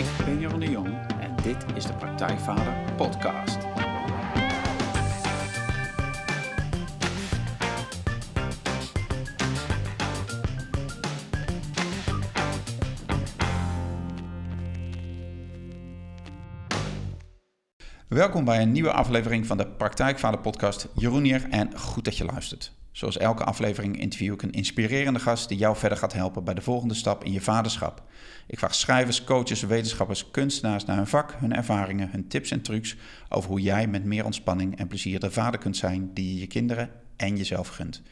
Ik ben Jeroen de Jong en dit is de Praktijkvader Podcast. Welkom bij een nieuwe aflevering van de Praktijkvader Podcast. Jeroen hier en goed dat je luistert. Zoals elke aflevering interview ik een inspirerende gast die jou verder gaat helpen bij de volgende stap in je vaderschap. Ik vraag schrijvers, coaches, wetenschappers, kunstenaars naar hun vak, hun ervaringen, hun tips en trucs over hoe jij met meer ontspanning en plezier de vader kunt zijn die je je kinderen en jezelf gunt.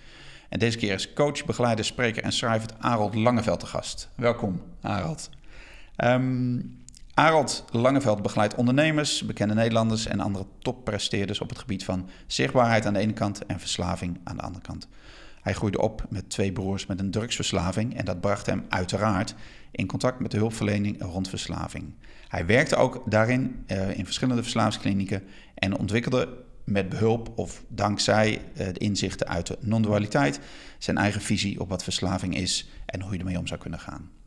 En deze keer is coach, begeleider, spreker en schrijver Arold Langeveld te gast. Welkom, Arold. Um, Arold Langeveld begeleidt ondernemers, bekende Nederlanders en andere toppresteerders op het gebied van zichtbaarheid aan de ene kant en verslaving aan de andere kant. Hij groeide op met twee broers met een drugsverslaving en dat bracht hem uiteraard in contact met de hulpverlening rond verslaving. Hij werkte ook daarin uh, in verschillende verslavingsklinieken en ontwikkelde met behulp of dankzij uh, de inzichten uit de non-dualiteit zijn eigen visie op wat verslaving is en hoe je ermee om zou kunnen gaan.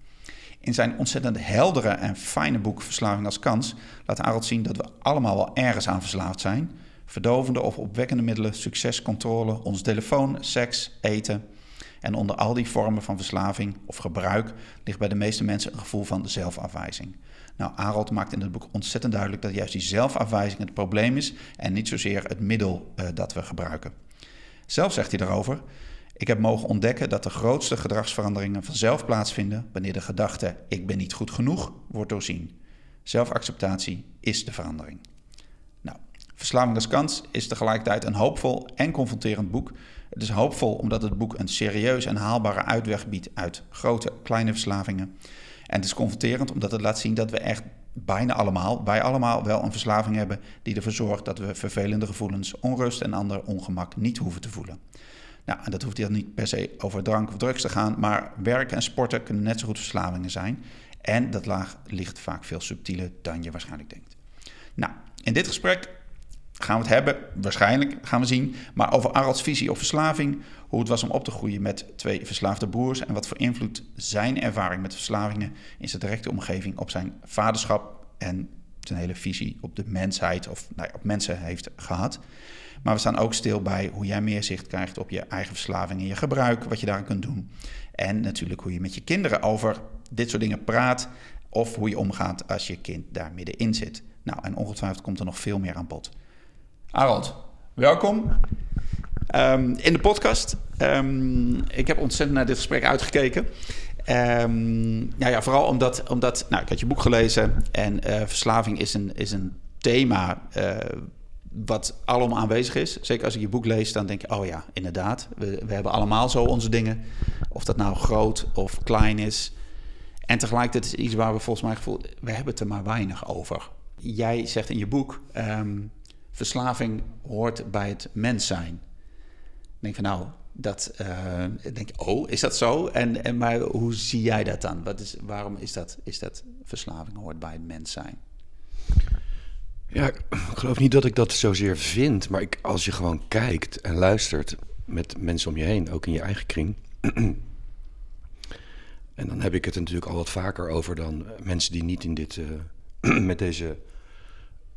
In zijn ontzettend heldere en fijne boek Verslaving als Kans laat Arendt zien dat we allemaal wel ergens aan verslaafd zijn. Verdovende of opwekkende middelen, succescontrole, ons telefoon, seks, eten. En onder al die vormen van verslaving of gebruik ligt bij de meeste mensen een gevoel van zelfafwijzing. Nou, Arendt maakt in het boek ontzettend duidelijk dat juist die zelfafwijzing het probleem is en niet zozeer het middel uh, dat we gebruiken. Zelf zegt hij daarover: ik heb mogen ontdekken dat de grootste gedragsveranderingen vanzelf plaatsvinden wanneer de gedachte ik ben niet goed genoeg wordt doorzien. Zelfacceptatie is de verandering. Nou, Verslaving als kans is tegelijkertijd een hoopvol en confronterend boek. Het is hoopvol omdat het boek een serieus en haalbare uitweg biedt uit grote, kleine verslavingen. En het is confronterend omdat het laat zien dat we echt bijna allemaal, wij allemaal wel een verslaving hebben die ervoor zorgt dat we vervelende gevoelens, onrust en ander ongemak niet hoeven te voelen. Nou, en dat hoeft dan niet per se over drank of drugs te gaan, maar werken en sporten kunnen net zo goed verslavingen zijn. En dat laag ligt vaak veel subtieler dan je waarschijnlijk denkt. Nou, in dit gesprek gaan we het hebben, waarschijnlijk gaan we zien, maar over Aralds visie op verslaving, hoe het was om op te groeien met twee verslaafde broers en wat voor invloed zijn ervaring met verslavingen in zijn directe omgeving op zijn vaderschap en zijn hele visie op de mensheid of nou ja, op mensen heeft gehad. Maar we staan ook stil bij hoe jij meer zicht krijgt op je eigen verslaving en je gebruik, wat je daaraan kunt doen. En natuurlijk hoe je met je kinderen over dit soort dingen praat of hoe je omgaat als je kind daar middenin zit. Nou, en ongetwijfeld komt er nog veel meer aan bod. Harold, welkom um, in de podcast. Um, ik heb ontzettend naar dit gesprek uitgekeken. Um, nou ja, vooral omdat, omdat nou, ik had je boek gelezen en uh, verslaving is een, is een thema uh, wat allemaal aanwezig is. Zeker als ik je boek lees, dan denk je, oh ja, inderdaad, we, we hebben allemaal zo onze dingen. Of dat nou groot of klein is. En tegelijkertijd is iets waar we volgens mij gevoel, we hebben het er maar weinig over. Jij zegt in je boek, um, verslaving hoort bij het mens zijn. Ik denk van nou, dat, uh, denk, oh, is dat zo? En, en, maar hoe zie jij dat dan? Wat is, waarom is dat, is dat verslaving hoort bij het mens zijn? Ja, ik geloof niet dat ik dat zozeer vind, maar ik, als je gewoon kijkt en luistert met mensen om je heen, ook in je eigen kring. en dan heb ik het natuurlijk al wat vaker over dan mensen die niet in dit, uh, met, deze,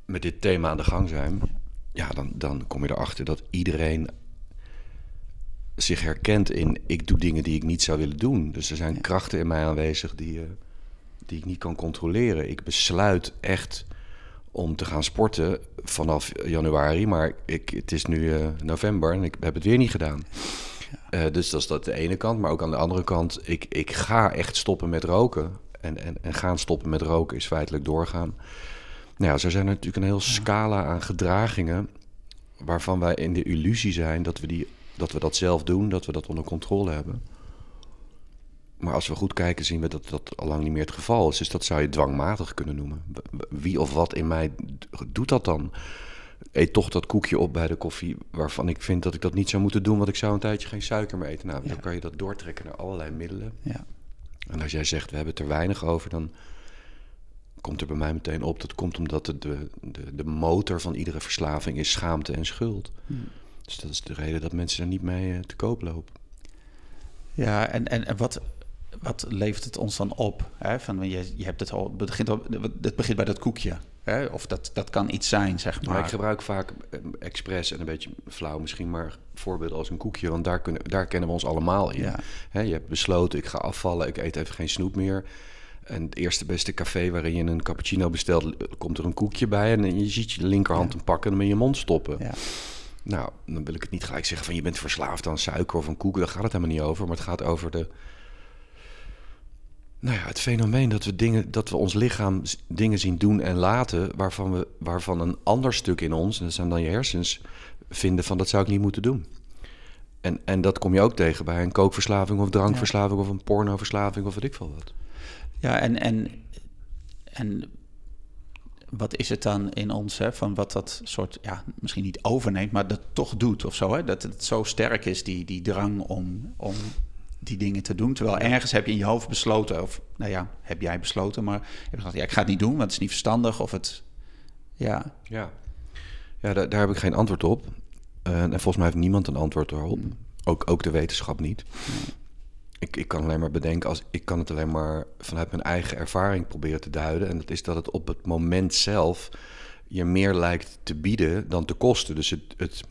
met dit thema aan de gang zijn. Ja, dan, dan kom je erachter dat iedereen zich herkent in ik doe dingen die ik niet zou willen doen. Dus er zijn krachten in mij aanwezig die, uh, die ik niet kan controleren. Ik besluit echt om te gaan sporten vanaf januari. Maar ik, het is nu uh, november en ik heb het weer niet gedaan. Uh, dus dat is dat de ene kant. Maar ook aan de andere kant, ik, ik ga echt stoppen met roken. En, en, en gaan stoppen met roken is feitelijk doorgaan. Nou ja, zo zijn er natuurlijk een heel scala aan gedragingen... waarvan wij in de illusie zijn dat we, die, dat we dat zelf doen, dat we dat onder controle hebben... Maar als we goed kijken, zien we dat dat al lang niet meer het geval is. Dus dat zou je dwangmatig kunnen noemen. Wie of wat in mij doet dat dan? Eet toch dat koekje op bij de koffie, waarvan ik vind dat ik dat niet zou moeten doen, want ik zou een tijdje geen suiker meer eten. Nou, ja. dan kan je dat doortrekken naar allerlei middelen. Ja. En als jij zegt, we hebben het er weinig over, dan komt er bij mij meteen op. Dat komt omdat de, de, de motor van iedere verslaving is schaamte en schuld. Hmm. Dus dat is de reden dat mensen er niet mee eh, te koop lopen. Ja, en, en, en wat, wat levert het ons dan op? Hè? Van, je, je hebt het al, het begint, al, het begint bij dat koekje. Hè? Of dat, dat kan iets zijn, zeg maar. Maar ik gebruik vaak eh, expres en een beetje flauw misschien, maar voorbeelden als een koekje. Want daar, kunnen, daar kennen we ons allemaal in. Ja. Hè, je hebt besloten, ik ga afvallen, ik eet even geen snoep meer. En het eerste beste café waarin je een cappuccino bestelt, komt er een koekje bij. En je ziet je linkerhand hem pakken en hem in je mond stoppen. Ja. Nou, dan wil ik het niet gelijk zeggen van je bent verslaafd aan suiker of een koek. Daar gaat het helemaal niet over. Maar het gaat over de. Nou ja, het fenomeen dat we, dingen, dat we ons lichaam dingen zien doen en laten. Waarvan, we, waarvan een ander stuk in ons, en dat zijn dan je hersens, vinden van dat zou ik niet moeten doen. En, en dat kom je ook tegen bij een kookverslaving of drankverslaving of een pornoverslaving of weet ik veel wat. Ja, en, en, en wat is het dan in ons, hè, van wat dat soort, ja, misschien niet overneemt, maar dat toch doet of zo, hè? Dat het zo sterk is, die, die drang om, om die dingen te doen. Terwijl ergens heb je in je hoofd besloten, of nou ja, heb jij besloten, maar heb je gezegd, ja, ik ga het niet doen, want het is niet verstandig, of het, ja, Ja, ja daar, daar heb ik geen antwoord op. Eh, en volgens mij heeft niemand een antwoord erop. Ook, ook de wetenschap niet. Ik, ik kan alleen maar bedenken, als, ik kan het alleen maar vanuit mijn eigen ervaring proberen te duiden. En dat is dat het op het moment zelf je meer lijkt te bieden dan te kosten. Dus het, het,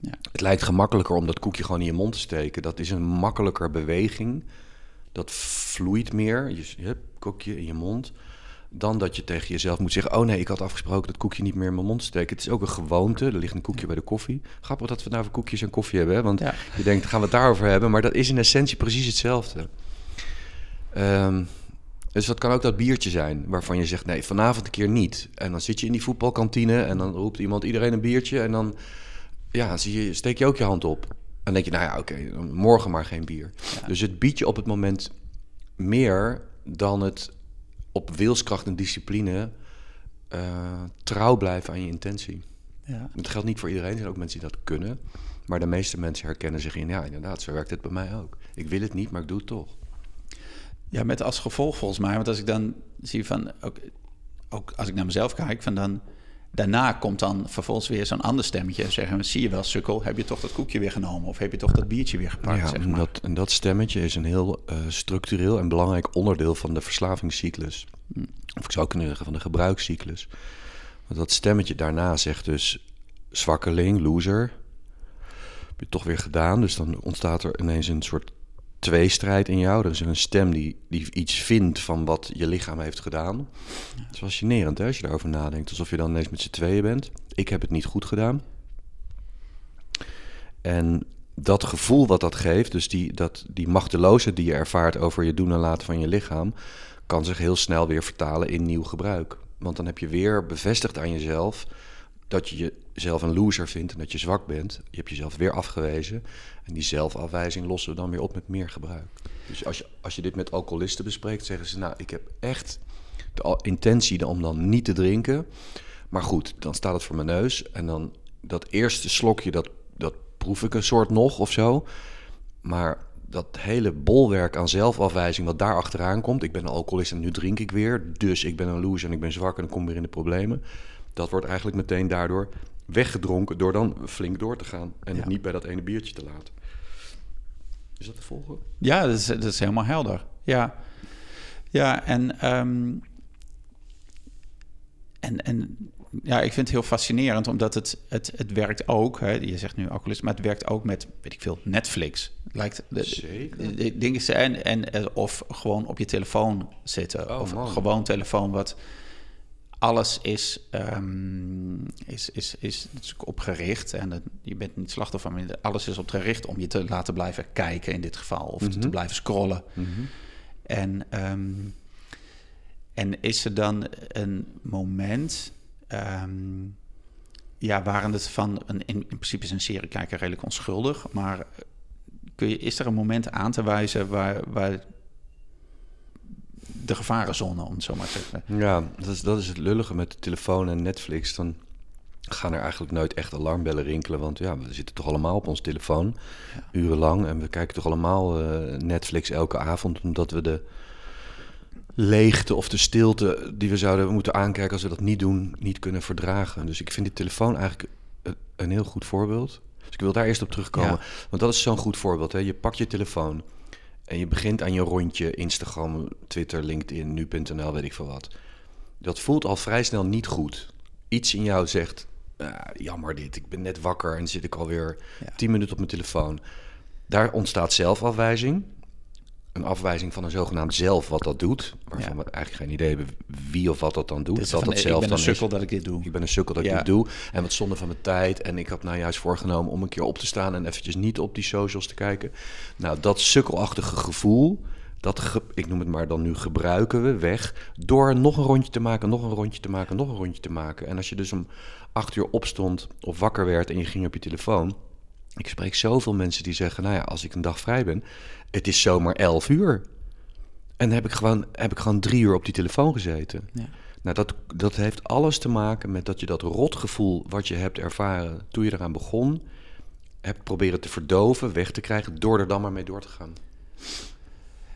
Ja. het lijkt gemakkelijker om dat koekje gewoon in je mond te steken. Dat is een makkelijker beweging. Dat vloeit meer. Je, je hebt koekje in je mond dan dat je tegen jezelf moet zeggen: Oh nee, ik had afgesproken dat koekje niet meer in mijn mond te steken. Het is ook een gewoonte. Er ligt een koekje bij de koffie. Grappig dat we nou koekjes en koffie hebben. Hè? Want Ja. je denkt: gaan we het daarover hebben? Maar dat is in essentie precies hetzelfde. Ehm, dus dat kan ook dat biertje zijn waarvan je zegt: Nee, vanavond een keer niet. En dan zit je in die voetbalkantine en dan roept iemand iedereen een biertje. En dan ja, zie je, steek je ook je hand op. En dan denk je: Nou ja, oké, morgen maar geen bier. Dus het biedt je op het moment meer dan het op wilskracht en discipline eh, trouw blijven aan je intentie. ja. Dat geldt niet voor iedereen. Er zijn ook mensen die dat kunnen. Maar de meeste mensen herkennen zich in... ja, inderdaad, zo werkt het bij mij ook. Ik wil het niet, maar ik doe het toch. Ja, met als gevolg volgens mij. Want als ik dan zie van, ook, ook als ik naar mezelf kijk, van dan daarna komt dan vervolgens weer zo'n ander stemmetje en zeggen, zie je wel, sukkel, heb je toch dat koekje weer genomen of heb je toch dat biertje weer gepakt, ja, zeg en maar. dat, en dat stemmetje is een heel eh, structureel en belangrijk onderdeel van de verslavingscyclus. Of ik zou kunnen zeggen van de gebruikscyclus. Want dat stemmetje daarna zegt dus zwakkeling, loser. Heb je toch weer gedaan. Dus dan ontstaat er ineens een soort tweestrijd in jou. Er is een stem die, die iets vindt van wat je lichaam heeft gedaan. Het is fascinerend hè, als je daarover nadenkt. Alsof je dan ineens met z'n tweeën bent. Ik heb het niet goed gedaan. En dat gevoel wat dat geeft, dus die, dat, die machteloosheid die je ervaart over je doen en laten van je lichaam, kan zich heel snel weer vertalen in nieuw gebruik. Want dan heb je weer bevestigd aan jezelf dat je jezelf een loser vindt en dat je zwak bent. Je hebt jezelf weer afgewezen. En die zelfafwijzing lossen we dan weer op met meer gebruik. Dus als je, als je dit met alcoholisten bespreekt, zeggen ze: Nou, ik heb echt de intentie om dan niet te drinken. Maar goed, dan staat het voor mijn neus. En dan dat eerste slokje, dat, dat proef ik een soort nog of zo. Maar dat hele bolwerk aan zelfafwijzing wat daar achteraan komt. Ik ben een alcoholist en nu drink ik weer. Dus ik ben een loser en ik ben zwak en dan kom ik weer in de problemen. Dat wordt eigenlijk meteen daardoor weggedronken door dan flink door te gaan. En het niet bij dat ene biertje te laten. Is dat te volgen? Ja, dat is, dat is helemaal helder. Ja, ja en, ehm, en, en ja, ik vind het heel fascinerend, omdat het, het, het werkt ook, hè, je zegt nu alcoholist, maar het werkt ook met, weet ik veel, Netflix. Lijkt, de, Zeker. dingen zijn, en, of gewoon op je telefoon zitten, Oh, of man. gewoon telefoon wat... Alles is, ehm, is, is, is natuurlijk op gericht. En het- je bent niet slachtoffer, maar alles is op gericht om je te laten blijven kijken in dit geval. Of te Mhm. blijven scrollen. Mhm. En, ehm, en is er dan een moment, ehm, ja, waren het van, een, in, in principe is een seriekijker redelijk onschuldig, maar kun je, is er een moment aan te wijzen waar, waar de gevarenzone, om het zo maar te zeggen. Ja, dat is, dat is het lullige met de telefoon en Netflix. Dan gaan er eigenlijk nooit echt alarmbellen rinkelen. Want ja, we zitten toch allemaal op ons telefoon, urenlang. En we kijken toch allemaal eh, Netflix elke avond, omdat we de leegte of de stilte die we zouden moeten aankijken als we dat niet doen, niet kunnen verdragen. Dus ik vind die telefoon eigenlijk een- een heel goed voorbeeld. Dus ik wil daar eerst op terugkomen. Ja. Want dat is zo'n goed voorbeeld. Hè? Je pakt je telefoon En je begint aan je rondje Instagram, Twitter, LinkedIn, nu.nl, weet ik veel wat. Dat voelt al vrij snel niet goed. Iets in jou zegt, ah, jammer dit, ik ben net wakker en zit ik alweer Ja. tien minuten op mijn telefoon. Daar ontstaat zelfafwijzing. Een afwijzing van een zogenaamd zelf wat dat doet. Waarvan Ja. we eigenlijk geen idee hebben wie of wat dat dan doet. Is dat van, dat ik ben dan een is. sukkel dat ik dit doe. Ik ben een sukkel dat ik dit doe. En wat zonde van mijn tijd. En ik had nou juist voorgenomen om een keer op te staan en eventjes niet op die socials te kijken. Nou, dat sukkelachtige gevoel, dat ge- ik noem het maar dan nu gebruiken we weg door nog een rondje te maken, nog een rondje te maken, nog een rondje te maken. En als je dus om acht uur opstond of wakker werd en je ging op je telefoon. Ik spreek zoveel mensen die zeggen, nou ja, als ik een dag vrij ben, het is zomaar elf uur. En dan heb ik gewoon, heb ik gewoon drie uur op die telefoon gezeten. Ja. Nou, dat, dat heeft alles te maken met dat je dat rotgevoel wat je hebt ervaren toen je eraan begon, hebt proberen te verdoven, weg te krijgen, door er dan maar mee door te gaan.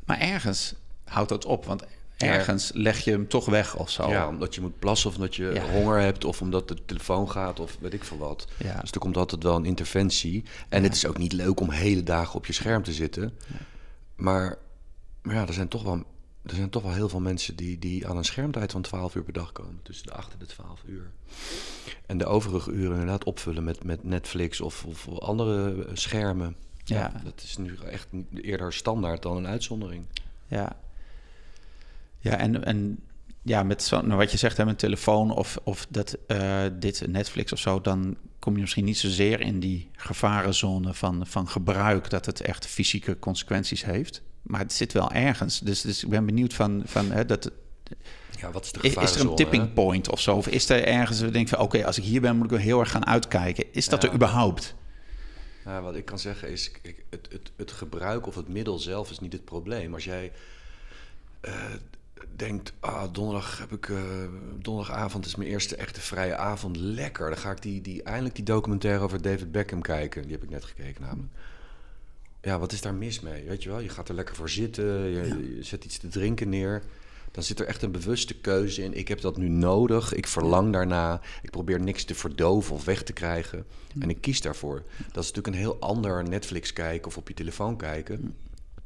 Maar ergens houdt dat op, want ergens leg je hem toch weg of zo. Ja, omdat je moet plassen of omdat je Ja. honger hebt of omdat de telefoon gaat of weet ik veel wat. Ja. Dus er komt altijd wel een interventie. En het is ook niet leuk om hele dagen op je scherm te zitten. Maar, maar ja, er zijn toch wel, er zijn toch wel heel veel mensen die, die aan een schermtijd van 12 uur per dag komen. Tussen de 8 en de 12 uur. En de overige uren inderdaad opvullen met, met Netflix of, of andere schermen. Ja. Ja. dat is nu echt eerder standaard dan een uitzondering. Ja, ja en, en ja, met zo, nou, wat je zegt, hè, met telefoon of, of dat, eh, dit Netflix of zo, dan kom je misschien niet zozeer in die gevarenzone van, van gebruik, dat het echt fysieke consequenties heeft. Maar het zit wel ergens. Dus, dus ik ben benieuwd van, van hè, dat, Ja, wat is de is, is er een tipping point of zo? Of is er ergens, we denken van, oké, als ik hier ben, moet ik wel heel erg gaan uitkijken. Is dat Ja. er überhaupt? Nou, wat ik kan zeggen is, het, het, het gebruik of het middel zelf is niet het probleem. Als jij eh, denkt, ah, donderdag heb ik, eh, donderdagavond is mijn eerste echte vrije avond, lekker. Dan ga ik die, die, eindelijk die documentaire over David Beckham kijken. Die heb ik net gekeken namelijk. Ja, wat is daar mis mee? Weet je wel, je gaat er lekker voor zitten, je, je zet iets te drinken neer. Dan zit er echt een bewuste keuze in. Ik heb dat nu nodig. Ik verlang daarna. Ik probeer niks te verdoven of weg te krijgen. En ik kies daarvoor. Dat is natuurlijk een heel ander Netflix kijken of op je telefoon kijken.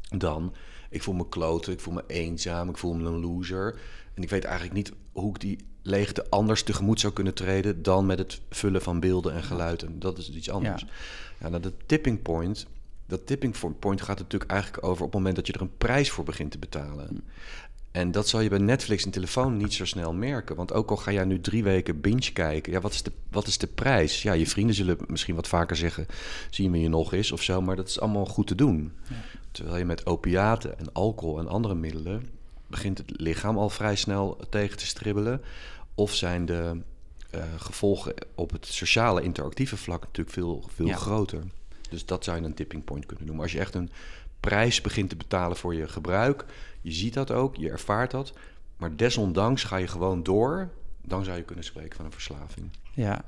Dan ik voel me kloten, ik voel me eenzaam, ik voel me een loser. En ik weet eigenlijk niet hoe ik die leegte anders tegemoet zou kunnen treden dan met het vullen van beelden en geluid. En dat is iets anders. Ja. Ja, nou, de tipping point. Dat tipping point gaat natuurlijk eigenlijk over op het moment dat je er een prijs voor begint te betalen. En dat zal je bij Netflix en telefoon niet zo snel merken. Want ook al ga jij nu drie weken binge kijken, ja, wat is de, wat is de prijs? Ja, je vrienden zullen misschien wat vaker zeggen: zie me je nog eens of zo, maar dat is allemaal goed te doen. Terwijl je met opiaten en alcohol en andere middelen begint het lichaam al vrij snel tegen te stribbelen. Of zijn de eh, gevolgen op het sociale interactieve vlak natuurlijk veel, veel Ja. groter. Dus dat zou je een tipping point kunnen noemen. Als je echt een prijs begint te betalen voor je gebruik, je ziet dat ook, je ervaart dat, maar desondanks ga je gewoon door, dan zou je kunnen spreken van een verslaving. Ja.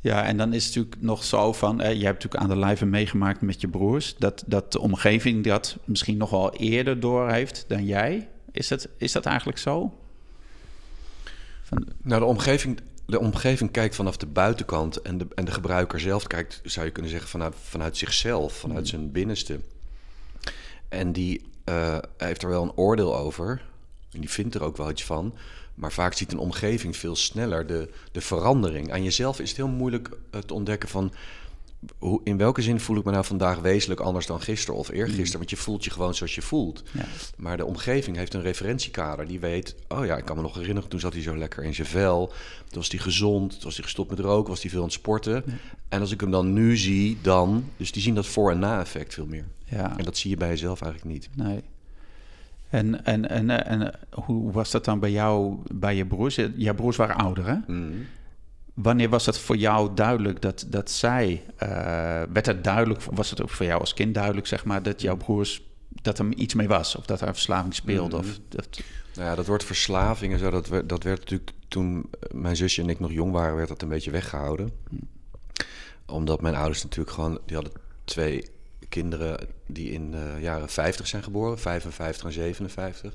Ja, en dan is het natuurlijk nog zo van... Eh, je hebt natuurlijk aan de lijve meegemaakt met je broers... Dat, dat de omgeving dat misschien nog wel eerder door heeft dan jij. Is dat, is dat eigenlijk zo? Van, Nou, de omgeving, de omgeving kijkt vanaf de buitenkant en de, en de gebruiker zelf kijkt, zou je kunnen zeggen, vanuit, vanuit zichzelf, vanuit zijn binnenste. En die eh, heeft er wel een oordeel over. En die vindt er ook wel iets van. Maar vaak ziet een omgeving veel sneller de, de verandering. Aan jezelf is het heel moeilijk eh, te ontdekken van... Hoe, in welke zin voel ik me nou vandaag wezenlijk anders dan gisteren of eergisteren? Want je voelt je gewoon zoals je voelt. ja. Maar de omgeving heeft een referentiekader. Die weet, oh ja, ik kan me nog herinneren, toen zat hij zo lekker in zijn vel. Toen was hij gezond, toen was hij gestopt met roken, was hij veel aan het sporten. En als ik hem dan nu zie, dan... Dus die zien dat voor- en na-effect veel meer. ja. En dat zie je bij jezelf eigenlijk niet. Nee. En, en, en, eh, en eh, hoe was dat dan bij jou, bij je broers? Je- Jouw broers waren ouder, hè? Mm. Wanneer was het voor jou duidelijk dat, dat zij... eh, werd het duidelijk, was het ook voor jou als kind duidelijk, zeg maar... dat jouw broers, dat er iets mee was? Of dat er verslaving speelde? Mhm. Of dat, Nou ja, dat wordt verslaving en zo. Dat werd, dat werd natuurlijk toen mijn zusje en ik nog jong waren, werd dat een beetje weggehouden. Omdat mijn ouders natuurlijk gewoon, die hadden twee kinderen die in de jaren 50 zijn geboren, 55 en 57.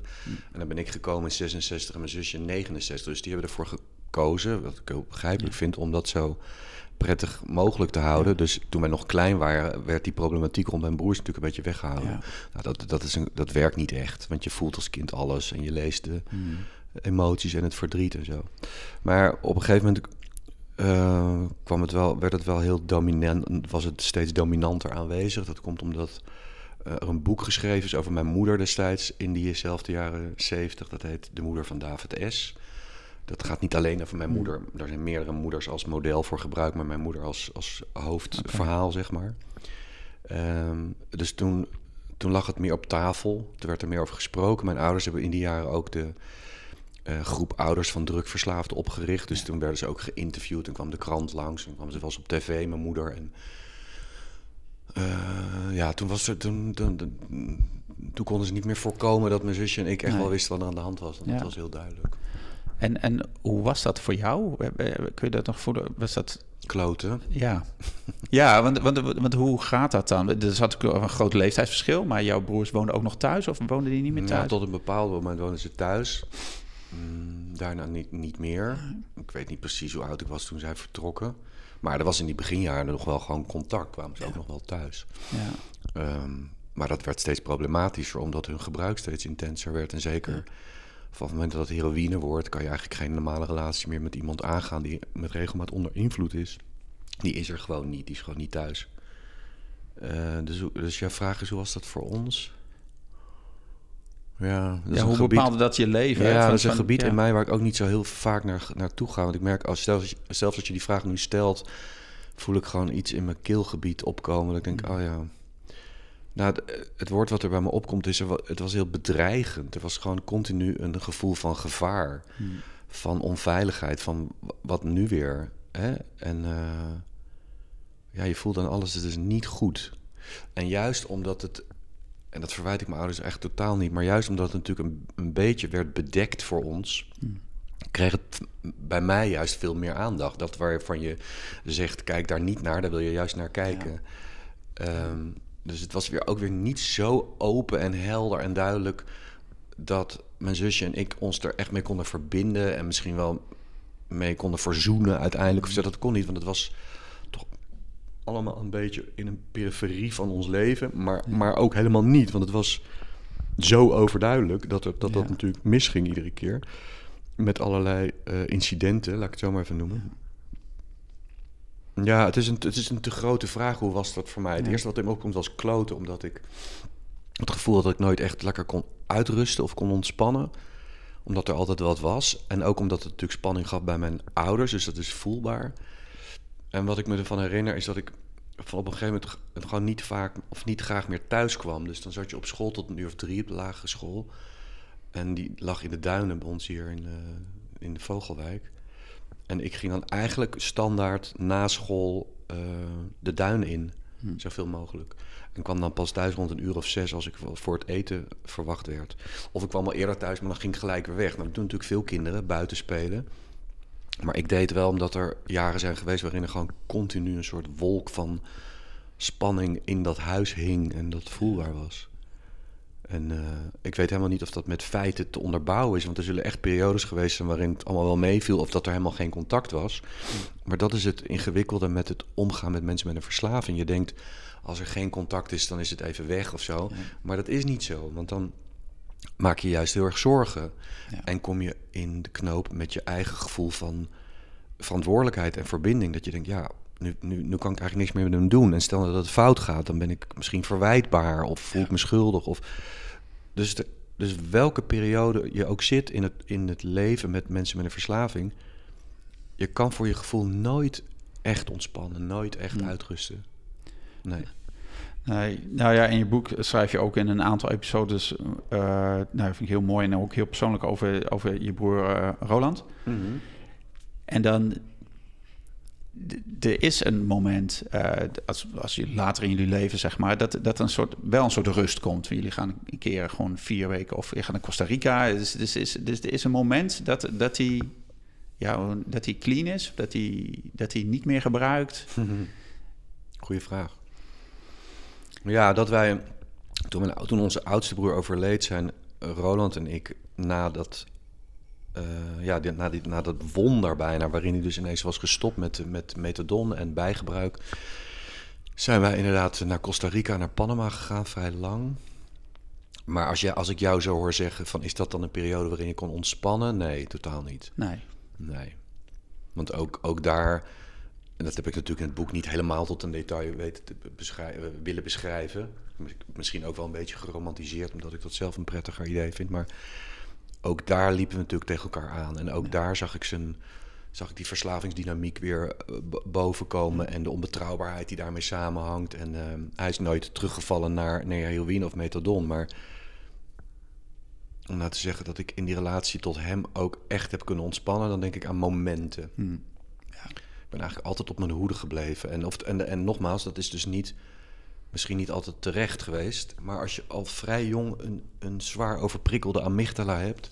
En dan ben ik gekomen in 66 en mijn zusje in 69. Dus die hebben ervoor gekozen, wat ik heel begrijpelijk vind, om dat zo prettig mogelijk te houden. Dus toen wij nog klein waren, werd die problematiek rond mijn broers natuurlijk een beetje weggehouden. Ja. Nou, dat, dat, is een, dat werkt niet echt, want je voelt als kind alles en je leest de emoties en het verdriet en zo. Maar op een gegeven moment eh, kwam het wel, werd het wel heel dominant, was het steeds dominanter aanwezig. Dat komt omdat eh, er een boek geschreven is over mijn moeder destijds in diezelfde jaren 70. Dat heet De Moeder van David S. Dat gaat niet alleen over mijn moeder. Er zijn meerdere moeders als model voor gebruikt, maar mijn moeder als, als hoofdverhaal, zeg maar. Ehm, dus toen, toen lag het meer op tafel. Toen werd er meer over gesproken. Mijn ouders hebben in die jaren ook de eh, groep ouders van drugverslaafden opgericht. Dus toen werden ze ook geïnterviewd. Toen kwam de krant langs. Toen kwam ze wel eens op tv, mijn moeder. En eh, ja, toen was er. Toen, toen, toen, toen konden ze niet meer voorkomen dat mijn zusje en ik echt Nee. wel wisten wat er aan de hand was. En Ja. Dat was heel duidelijk. En, en hoe was dat voor jou? Kun je dat nog voelen? Was dat... Kloten. Ja, ja want, want, want hoe gaat dat dan? Er zat een groot leeftijdsverschil, maar jouw broers woonden ook nog thuis of woonden die niet meer Ja, thuis? tot een bepaald moment woonden ze thuis. Mm, daarna niet, niet meer. Ik weet niet precies hoe oud ik was toen zij vertrokken. Maar er was in die beginjaren nog wel gewoon contact. Kwamen ze ook nog wel thuis. Ja. Ehm, maar dat werd steeds problematischer, omdat hun gebruik steeds intenser werd. En zeker vanaf het moment dat het heroïne wordt, kan je eigenlijk geen normale relatie meer met iemand aangaan die met regelmaat onder invloed is. Die is er gewoon niet, die is gewoon niet thuis. Eh, dus, dus jouw vraag is, hoe was dat voor ons? Ja, Ja, hoe gebied- bepaalde dat je leven? ja, Van- dat is een van- gebied ja. in mij waar ik ook niet zo heel vaak naar, naartoe ga. Want ik merk, als, zelfs, zelfs als je die vraag nu stelt, voel ik gewoon iets in mijn keelgebied opkomen. Dat ik denk, Mm. oh ja. Nou, het, woord wat er bij me opkomt is, het was heel bedreigend. Er was gewoon continu een gevoel van gevaar, Mm. van onveiligheid, van wat nu weer. Hè? En eh, ja, je voelt aan alles, het is niet goed. En juist omdat het en dat verwijt ik mijn ouders echt totaal niet. Maar juist omdat het natuurlijk een, een beetje werd bedekt voor ons, kreeg het bij mij juist veel meer aandacht. Dat waarvan je zegt, kijk daar niet naar, daar wil je juist naar kijken. Ehm, dus het was weer ook weer niet zo open en helder en duidelijk dat mijn zusje en ik ons er echt mee konden verbinden en misschien wel mee konden verzoenen uiteindelijk. Of zo, dat kon niet, want het was allemaal een beetje in een periferie van ons leven, maar, maar ook helemaal niet. Want het was zo overduidelijk dat er, dat, dat natuurlijk misging iedere keer. Met allerlei eh, incidenten, laat ik het zo maar even noemen. Ja, het is, een, het is een te grote vraag. Hoe was dat voor mij? Het eerste wat in me opkomt was kloten, omdat ik het gevoel had dat ik nooit echt lekker kon uitrusten of kon ontspannen. Omdat er altijd wat was. En ook omdat het natuurlijk spanning gaf bij mijn ouders, dus dat is voelbaar. En wat ik me ervan herinner is dat ik van op een gegeven moment gewoon niet vaak of niet graag meer thuis kwam. Dus dan zat je op school tot een uur of drie op de lagere school. En die lag in de duinen bij ons hier in, eh, in de Vogelwijk. En ik ging dan eigenlijk standaard na school eh, de duinen in, zoveel mogelijk. En kwam dan pas thuis rond een uur of zes als ik voor het eten verwacht werd. Of ik kwam al eerder thuis, maar dan ging ik gelijk weer weg. Nou, dat doen natuurlijk veel kinderen, buiten spelen. Maar ik deed het wel omdat er jaren zijn geweest waarin er gewoon continu een soort wolk van spanning in dat huis hing en dat voelbaar was. En eh, ik weet helemaal niet of dat met feiten te onderbouwen is, want er zullen echt periodes geweest zijn waarin het allemaal wel meeviel of dat er helemaal geen contact was. Maar dat is het ingewikkelde met het omgaan met mensen met een verslaving. Je denkt, als er geen contact is, dan is het even weg of zo. Maar dat is niet zo, want dan maak je juist heel erg zorgen. Ja. En kom je in de knoop met je eigen gevoel van verantwoordelijkheid en verbinding. Dat je denkt, ja, nu, nu, nu kan ik eigenlijk niks meer met hem doen. En stel dat het fout gaat, dan ben ik misschien verwijtbaar of voel ik me schuldig. Of... Dus, de, dus welke periode je ook zit in het, in het leven met mensen met een verslaving, je kan voor je gevoel nooit echt ontspannen, nooit echt uitrusten. Nee. Nee, nou ja, in je boek schrijf je ook in een aantal episodes, eh nou, vind ik heel mooi en ook heel persoonlijk over, over je broer eh, Roland. En dan, er is een moment, eh, als, als je later in jullie leven, zeg maar, dat, dat een soort, wel een soort rust komt. Jullie gaan een keer gewoon vier weken of je gaat naar Costa Rica. Dus, dus, is, dus er is een moment dat, dat hij ja, dat hij clean is, dat hij, dat hij niet meer gebruikt. Goeie vraag. Ja, dat wij, toen, mijn, toen onze oudste broer overleed, zijn Roland en ik nadat eh, ja, dit- na, dit, na dat wonder bijna, waarin hij dus ineens was gestopt met, met methadon en bijgebruik, zijn wij inderdaad naar Costa Rica, naar Panama gegaan, vrij lang. Maar als, je, als ik jou zo hoor zeggen, van, is dat dan een periode waarin je kon ontspannen? Nee, totaal niet. Nee. Nee. Want ook, ook daar, en dat heb ik natuurlijk in het boek niet helemaal tot een detail weten te beschrijven, willen beschrijven. Misschien ook wel een beetje geromantiseerd, omdat ik dat zelf een prettiger idee vind. Maar ook daar liepen we natuurlijk tegen elkaar aan. En ook daar zag ik, zijn, zag ik die verslavingsdynamiek weer eh, b- boven komen. En de onbetrouwbaarheid die daarmee samenhangt. En eh, hij is nooit teruggevallen naar, naar heroïne of methadon. Maar om nou te zeggen dat ik in die relatie tot hem ook echt heb kunnen ontspannen, dan denk ik aan momenten. Ik ben eigenlijk altijd op mijn hoede gebleven. En, of, en, en nogmaals, dat is dus niet, misschien niet altijd terecht geweest. Maar als je al vrij jong een, een zwaar overprikkelde amygdala hebt.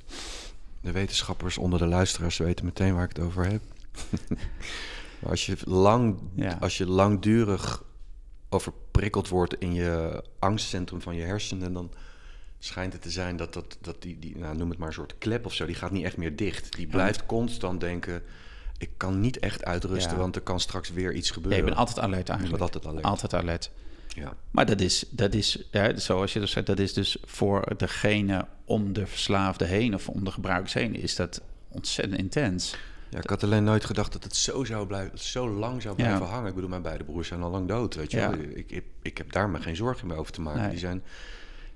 De wetenschappers onder de luisteraars weten meteen waar ik het over heb. maar als je, lang, Ja. als je langdurig overprikkeld wordt in je angstcentrum van je hersenen, dan schijnt het te zijn dat, dat, dat die, die nou, noem het maar een soort klep of zo, die gaat niet echt meer dicht. Die blijft constant denken, ik kan niet echt uitrusten, Ja. want er kan straks weer iets gebeuren. je bent altijd alert eigenlijk. bent altijd alert. Altijd alert. Ja. Maar dat is, dat is ja, zoals je dus zegt, dat is dus voor degene om de verslaafde heen of om de gebruikers heen, is dat ontzettend intens. ja, ik had alleen nooit gedacht dat het zo, zou blijven, zo lang zou Ja. blijven hangen. Ik bedoel, mijn beide broers zijn al lang dood, weet je Ja. wel. Ik, ik, ik heb daar me geen zorgen meer over te maken. Nee. Die zijn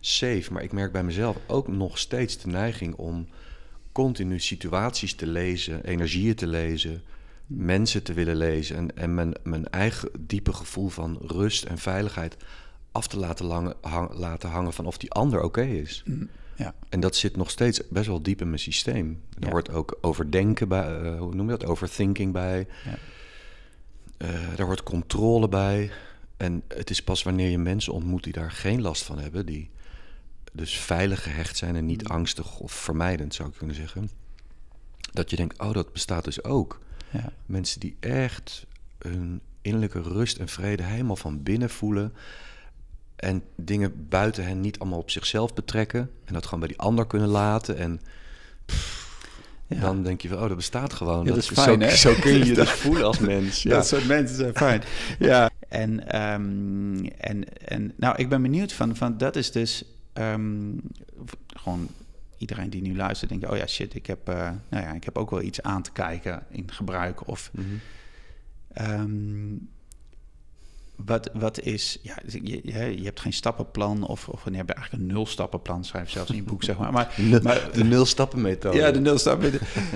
safe, maar ik merk bij mezelf ook nog steeds de neiging om continu situaties te lezen, energieën te lezen, mensen te willen lezen en, en mijn, mijn eigen diepe gevoel van rust en veiligheid af te laten, langen, hang- laten hangen van of die ander oké is. Ja, En dat zit nog steeds best wel diep in mijn systeem. Er Ja. hoort ook overdenken bij, eh, hoe noem je dat? Overthinking bij. Ja. Eh, daar hoort controle bij. En het is pas wanneer je mensen ontmoet die daar geen last van hebben, die dus veilig gehecht zijn en niet Mm. angstig of vermijdend, zou ik kunnen zeggen, dat je denkt, oh, dat bestaat dus ook. ja, Mensen die echt hun innerlijke rust en vrede helemaal van binnen voelen. En dingen buiten hen niet allemaal op zichzelf betrekken. En dat gewoon bij die ander kunnen laten. En ja. dan denk je van, oh, dat bestaat gewoon. Ja, dat is zo, fijn, hè? zo kun je je dus voelen als mens. Ja. Dat soort mensen zijn fijn. ja. En, ehm, en, en nou, ik ben benieuwd van, van dat is dus ehm, gewoon iedereen die nu luistert, denkt, oh ja, shit, ik heb, eh, nou ja, ik heb ook wel iets aan te kijken in gebruik. Of ehm, wat, wat is, ja, je, je, je hebt geen stappenplan of, of je hebt eigenlijk een nul-stappenplan, schrijf zelfs in je boek, zeg maar. Maar, Nul- maar de nul-stappen-methode. ja, de nulstappen.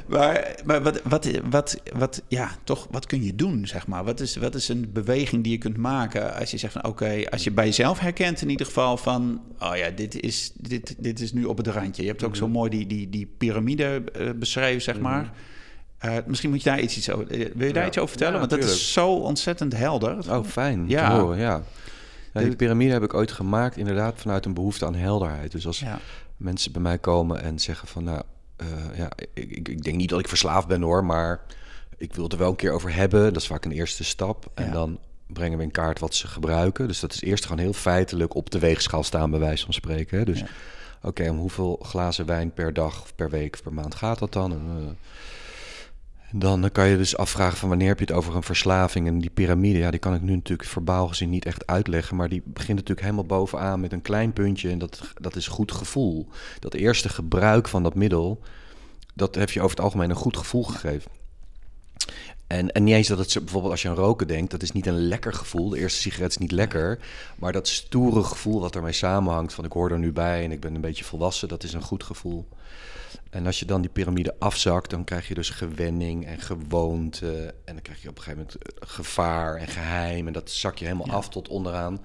maar maar wat, wat, wat, wat, ja, toch, wat kun je doen, zeg maar? Wat is, wat is een beweging die je kunt maken als je zegt van... oké, als je bij jezelf herkent in ieder geval van... oh ja, dit is, dit, dit is nu op het randje. Je hebt ook zo mooi die, die, die piramide eh, beschreven, zeg maar. Eh, misschien moet je daar iets, iets over... eh, wil je daar Ja. iets over vertellen? Ja, Want dat is zo ontzettend helder. Oh, fijn Ja. te horen, ja. ja. De- Die piramide heb ik ooit gemaakt inderdaad vanuit een behoefte aan helderheid. Dus als mensen bij mij komen en zeggen van... nou, eh, ja, ik, ik, ik denk niet dat ik verslaafd ben hoor, maar ik wil het er wel een keer over hebben. Dat is vaak een eerste stap. En dan brengen we in kaart wat ze gebruiken. Dus dat is eerst gewoon heel feitelijk op de weegschaal staan, bij wijze van spreken. Hè? Dus oké, om hoeveel glazen wijn per dag, of per week of per maand gaat dat dan? Dan kan je dus afvragen van wanneer heb je het over een verslaving. En die piramide, ja, die kan ik nu natuurlijk verbaal gezien niet echt uitleggen. Maar die begint natuurlijk helemaal bovenaan met een klein puntje. En dat, dat is goed gevoel. Dat eerste gebruik van dat middel, dat heeft je over het algemeen een goed gevoel gegeven. En, en niet eens dat het bijvoorbeeld als je aan roken denkt, dat is niet een lekker gevoel. De eerste sigaret is niet lekker. Maar dat stoere gevoel wat ermee samenhangt, van ik hoor er nu bij en ik ben een beetje volwassen, dat is een goed gevoel. En als je dan die piramide afzakt, dan krijg je dus gewenning en gewoonte. En dan krijg je op een gegeven moment eh, gevaar en geheim. En dat zak je helemaal Ja. af tot onderaan.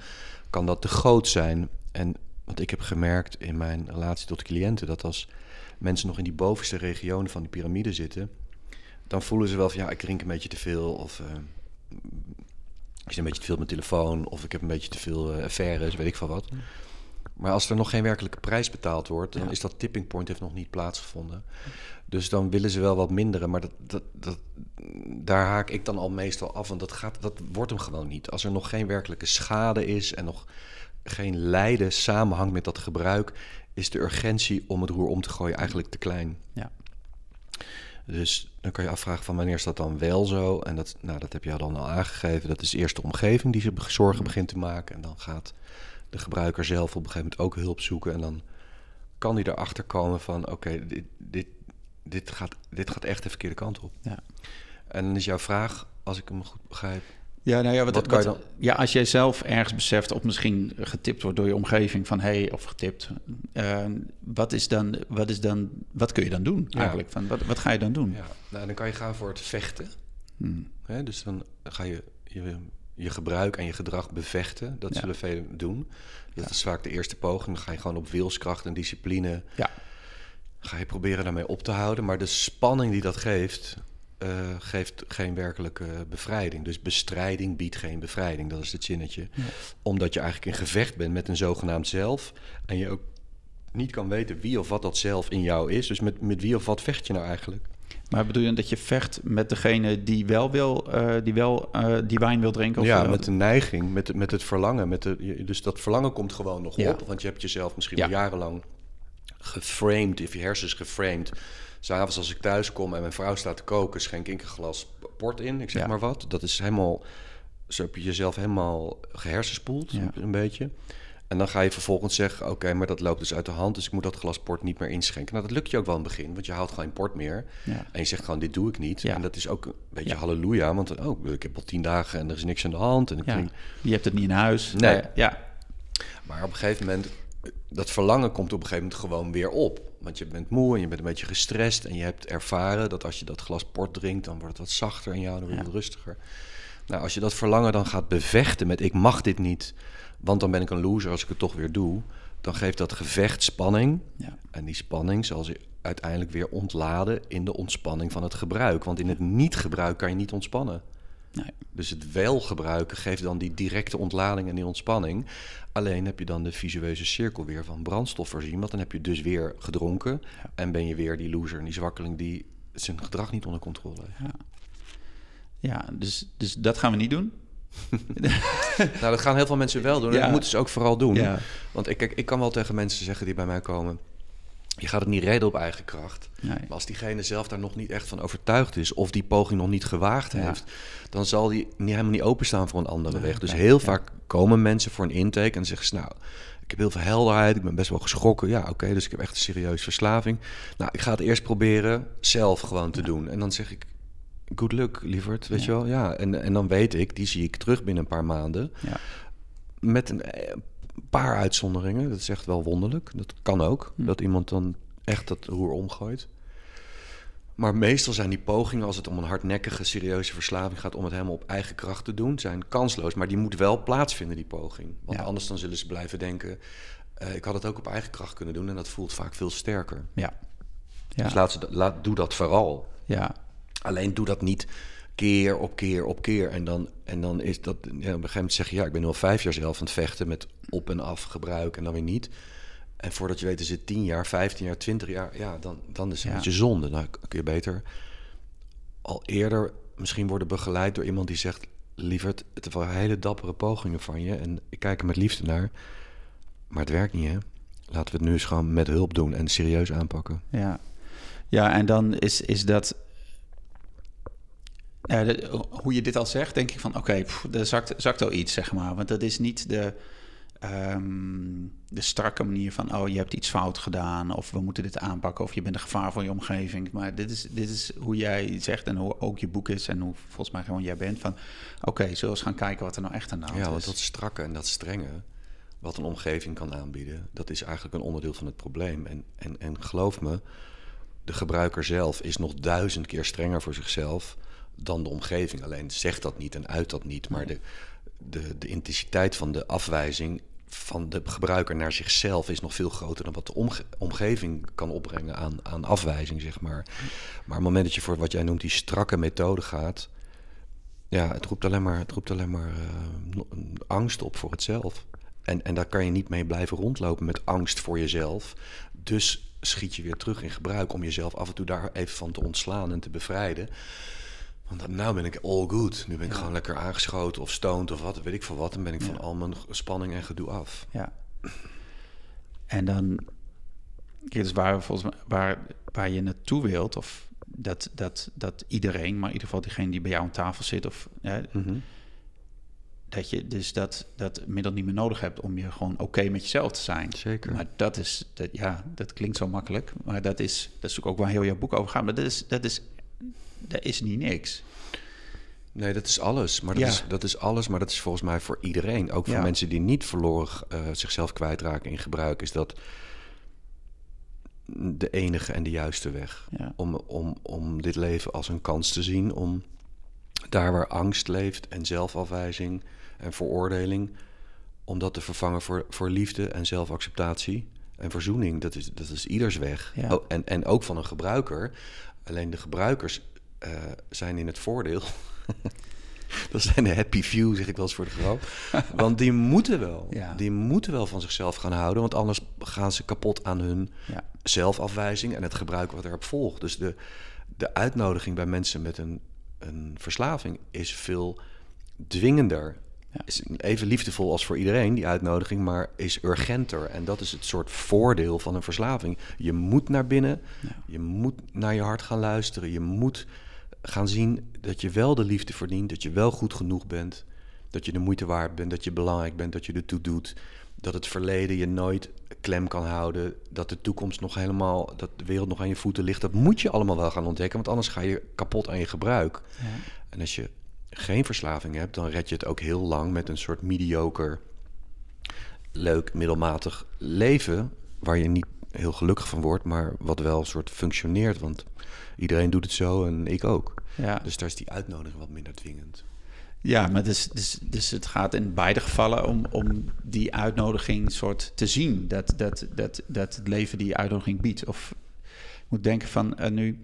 Kan dat te groot zijn? En wat ik heb gemerkt in mijn relatie tot cliënten, dat als mensen nog in die bovenste regionen van die piramide zitten, dan voelen ze wel van ja, ik drink een beetje te veel. Of eh, ik zit een beetje te veel op mijn telefoon. Of ik heb een beetje te veel eh, affaires, weet ik van wat. Maar als er nog geen werkelijke prijs betaald wordt, dan Ja. is dat tipping point heeft nog niet plaatsgevonden. Dus dan willen ze wel wat minderen, maar dat, dat, dat, daar haak ik dan al meestal af, want dat, gaat, dat wordt hem gewoon niet. Als er nog geen werkelijke schade is en nog geen lijden samenhangt met dat gebruik, is de urgentie om het roer om te gooien eigenlijk te klein. ja. Dus dan kan je afvragen van wanneer is dat dan wel zo? En dat, nou, dat heb je dan al aangegeven. Dat is eerst de omgeving die zich zorgen begint te maken. En dan gaat de gebruiker zelf op een gegeven moment ook hulp zoeken. En dan kan hij erachter komen van oké, dit, dit, dit, gaat, dit gaat echt de verkeerde kant op. Ja. En dan is jouw vraag, als ik hem goed begrijp. Ja, nou ja, wat, Wat kan je wat- ja, als jij zelf ergens beseft of misschien getipt wordt door je omgeving van hey, of getipt, eh, wat is dan, wat is dan, wat kun je dan doen Ja. eigenlijk? Van, wat, wat ga je dan doen? Ja, nou, dan kan je gaan voor het vechten. Hmm. Hè? Dus dan ga je, je je gebruik en je gedrag bevechten. Dat Ja. zullen velen doen. Dat Ja. is vaak de eerste poging. Dan ga je gewoon op wilskracht en discipline... Ja. ga je proberen daarmee op te houden. Maar de spanning die dat geeft, eh, geeft geen werkelijke bevrijding. Dus bestrijding biedt geen bevrijding. Dat is het zinnetje. Omdat je eigenlijk in gevecht bent met een zogenaamd zelf. En je ook niet kan weten wie of wat dat zelf in jou is. Dus met, met wie of wat vecht je nou eigenlijk? Maar bedoel je dat je vecht met degene die wel wil, eh, die wel eh, die wijn wil drinken? Of ja, met de neiging, met, met het verlangen. Met de, dus dat verlangen komt gewoon nog Ja. op. Want je hebt jezelf misschien Ja. al jarenlang geframed, of je hersens geframed. S'avonds als ik thuis kom en mijn vrouw staat te koken, schenk ik een glas port in, ik zeg Ja. maar wat. Dat is helemaal, zo heb je jezelf helemaal gehersenspoeld, een beetje. En dan ga je vervolgens zeggen, oké, maar dat loopt dus uit de hand, dus ik moet dat glas port niet meer inschenken. Nou, dat lukt je ook wel in het begin, want je houdt geen port meer. Ja. En je zegt gewoon, dit doe ik niet. Ja. En dat is ook een beetje Ja. halleluja, want oh, ik heb al tien dagen en er is niks aan de hand. En ik Je hebt het niet in huis. Nee. Eh, ja. maar op een gegeven moment, dat verlangen komt op een gegeven moment gewoon weer op. Want je bent moe en je bent een beetje gestrest. En je hebt ervaren dat als je dat glas port drinkt, dan wordt het wat zachter in jou, dan word je Ja. wat rustiger. Nou, als je dat verlangen dan gaat bevechten met ik mag dit niet, want dan ben ik een loser als ik het toch weer doe. Dan geeft dat gevecht spanning. Ja. En die spanning zal zich uiteindelijk weer ontladen in de ontspanning van het gebruik. Want in het niet-gebruik kan je niet ontspannen. Nee. Dus het wel gebruiken geeft dan die directe ontlading en die ontspanning. Alleen heb je dan de visueuze cirkel weer van brandstof voorzien. Want dan heb je dus weer gedronken. En ben je weer die loser en die zwakkeling die zijn gedrag niet onder controle heeft. Ja, dus, dus dat gaan we niet doen. Nou, dat gaan heel veel mensen wel doen. En Ja. dat moeten ze ook vooral doen. Ja. Want ik, kijk, ik kan wel tegen mensen zeggen die bij mij komen... je gaat het niet redden op eigen kracht. Nee. Maar als diegene zelf daar nog niet echt van overtuigd is... of die poging nog niet gewaagd Ja. heeft... dan zal die niet, helemaal niet openstaan voor een andere weg. Dus heel vaak komen mensen voor een intake en zeggen ze... nou, ik heb heel veel helderheid, ik ben best wel geschrokken. Ja, oké, dus ik heb echt een serieuze verslaving. Nou, ik ga het eerst proberen zelf gewoon te doen. En dan zeg ik... Good luck, lieverd, weet Ja. je wel? Ja, en, en dan weet ik, die zie ik terug binnen een paar maanden Ja. met een eh, paar uitzonderingen. Dat is echt wel wonderlijk. Dat kan ook. Hm. Dat iemand dan echt dat roer omgooit. Maar meestal zijn die pogingen, als het om een hardnekkige, serieuze verslaving gaat, om het helemaal op eigen kracht te doen, zijn kansloos. Maar die moet wel plaatsvinden, die poging. Want Ja. anders dan zullen ze blijven denken, eh, ik had het ook op eigen kracht kunnen doen. En dat voelt vaak veel sterker. Ja. Ja. Dus laat ze, laat, doe dat vooral. ja. Alleen doe dat niet keer op keer op keer. En dan, en dan is dat. Ja, op een gegeven moment zeg je: ja, ik ben nu al vijf jaar zelf aan het vechten met op en af gebruik en dan weer niet. En voordat je weet, is het 10 jaar, 15 jaar, 20 jaar. Ja, dan, dan is het Ja. een beetje zonde. Nou, kun je beter al eerder misschien worden begeleid door iemand die zegt: Lieverd, het waren hele dappere pogingen van je. En ik kijk er met liefde naar. Maar het werkt niet, hè? Laten we het nu eens gewoon met hulp doen en serieus aanpakken. Ja, ja en dan is, is dat. Ja, de- hoe je dit al zegt, denk ik van oké, pff, er zakt, zakt al iets, zeg maar. Want dat is niet de, ehm, de strakke manier van oh, je hebt iets fout gedaan, of we moeten dit aanpakken, of je bent een gevaar voor je omgeving. Maar dit is, dit is hoe jij zegt en hoe ook je boek is en hoe volgens mij gewoon jij bent van oké, zullen we eens gaan kijken wat er nou echt aan de hand Ja, is. want dat strakke en dat strenge, wat een omgeving kan aanbieden, dat is eigenlijk een onderdeel van het probleem. En, en, en geloof me, de gebruiker zelf is nog duizend keer strenger voor zichzelf dan de omgeving. Alleen zegt dat niet en uit dat niet. Maar de, de, de intensiteit van de afwijzing van de gebruiker naar zichzelf is nog veel groter dan wat de omge- omgeving kan opbrengen aan, aan afwijzing, zeg maar. Maar op het moment dat je voor wat jij noemt die strakke methode gaat, ja, het roept alleen maar, het roept alleen maar eh, angst op voor het zelf. En, en daar kan je niet mee blijven rondlopen met angst voor jezelf. Dus schiet je weer terug in gebruik om jezelf af en toe daar even van te ontslaan en te bevrijden. Want nou ben ik all good. Nu ben ik gewoon lekker aangeschoten of stoned of wat, weet ik veel wat. Dan ben ik van al mijn spanning en gedoe af. Ja. En dan, kijk, dus waar, volgens mij, waar, waar je naartoe wilt, of dat, dat, dat iedereen, maar in ieder geval diegene die bij jou aan tafel zit, of Mhm. dat je dus dat, dat middel niet meer nodig hebt om je gewoon oké met jezelf te zijn. Zeker. Maar dat is, dat, ja, dat klinkt zo makkelijk, maar dat is, dat is ook waar heel jouw boek over gaat. Maar dat is, dat is, dat is niet niks. Nee, dat is alles. Maar dat, Ja. is, dat is alles, maar dat is volgens mij voor iedereen. Ook voor Ja. mensen die niet verloren eh, zichzelf kwijtraken in gebruik, is dat de enige en de juiste weg. Ja. Om, om, om dit leven als een kans te zien, om daar waar angst leeft en zelfafwijzing en veroordeling, om dat te vervangen voor, voor liefde en zelfacceptatie en verzoening. Dat is, dat is ieders weg. Ja. Oh, en, en ook van een gebruiker. Alleen de gebruikers eh, zijn in het voordeel. dat zijn de happy few, zeg ik wel eens voor de grap. Want die moeten wel. Ja. Die moeten wel van zichzelf gaan houden. Want anders gaan ze kapot aan hun Ja. zelfafwijzing en het gebruik wat erop volgt. Dus de, de uitnodiging bij mensen met een, een verslaving is veel dwingender. Ja. Is even liefdevol als voor iedereen, die uitnodiging, maar is urgenter. En dat is het soort voordeel van een verslaving. Je moet naar binnen, je moet naar je hart gaan luisteren. Je moet gaan zien dat je wel de liefde verdient, dat je wel goed genoeg bent, dat je de moeite waard bent, dat je belangrijk bent, dat je ertoe doet. Dat het verleden je nooit klem kan houden, dat de toekomst nog helemaal, dat de wereld nog aan je voeten ligt. Dat moet je allemaal wel gaan ontdekken, want anders ga je kapot aan je gebruik. Ja. En als je geen verslaving hebt, dan red je het ook heel lang met een soort mediocre, leuk, middelmatig leven. Waar je niet heel gelukkig van wordt, maar wat wel een soort functioneert. Want iedereen doet het zo en ik ook. Ja. Dus daar is die uitnodiging wat minder dwingend. Ja, maar dus, dus, dus het gaat in beide gevallen om, om die uitnodiging soort te zien. Dat, dat, dat, dat het leven die uitnodiging biedt. Of ik moet denken van eh, nu...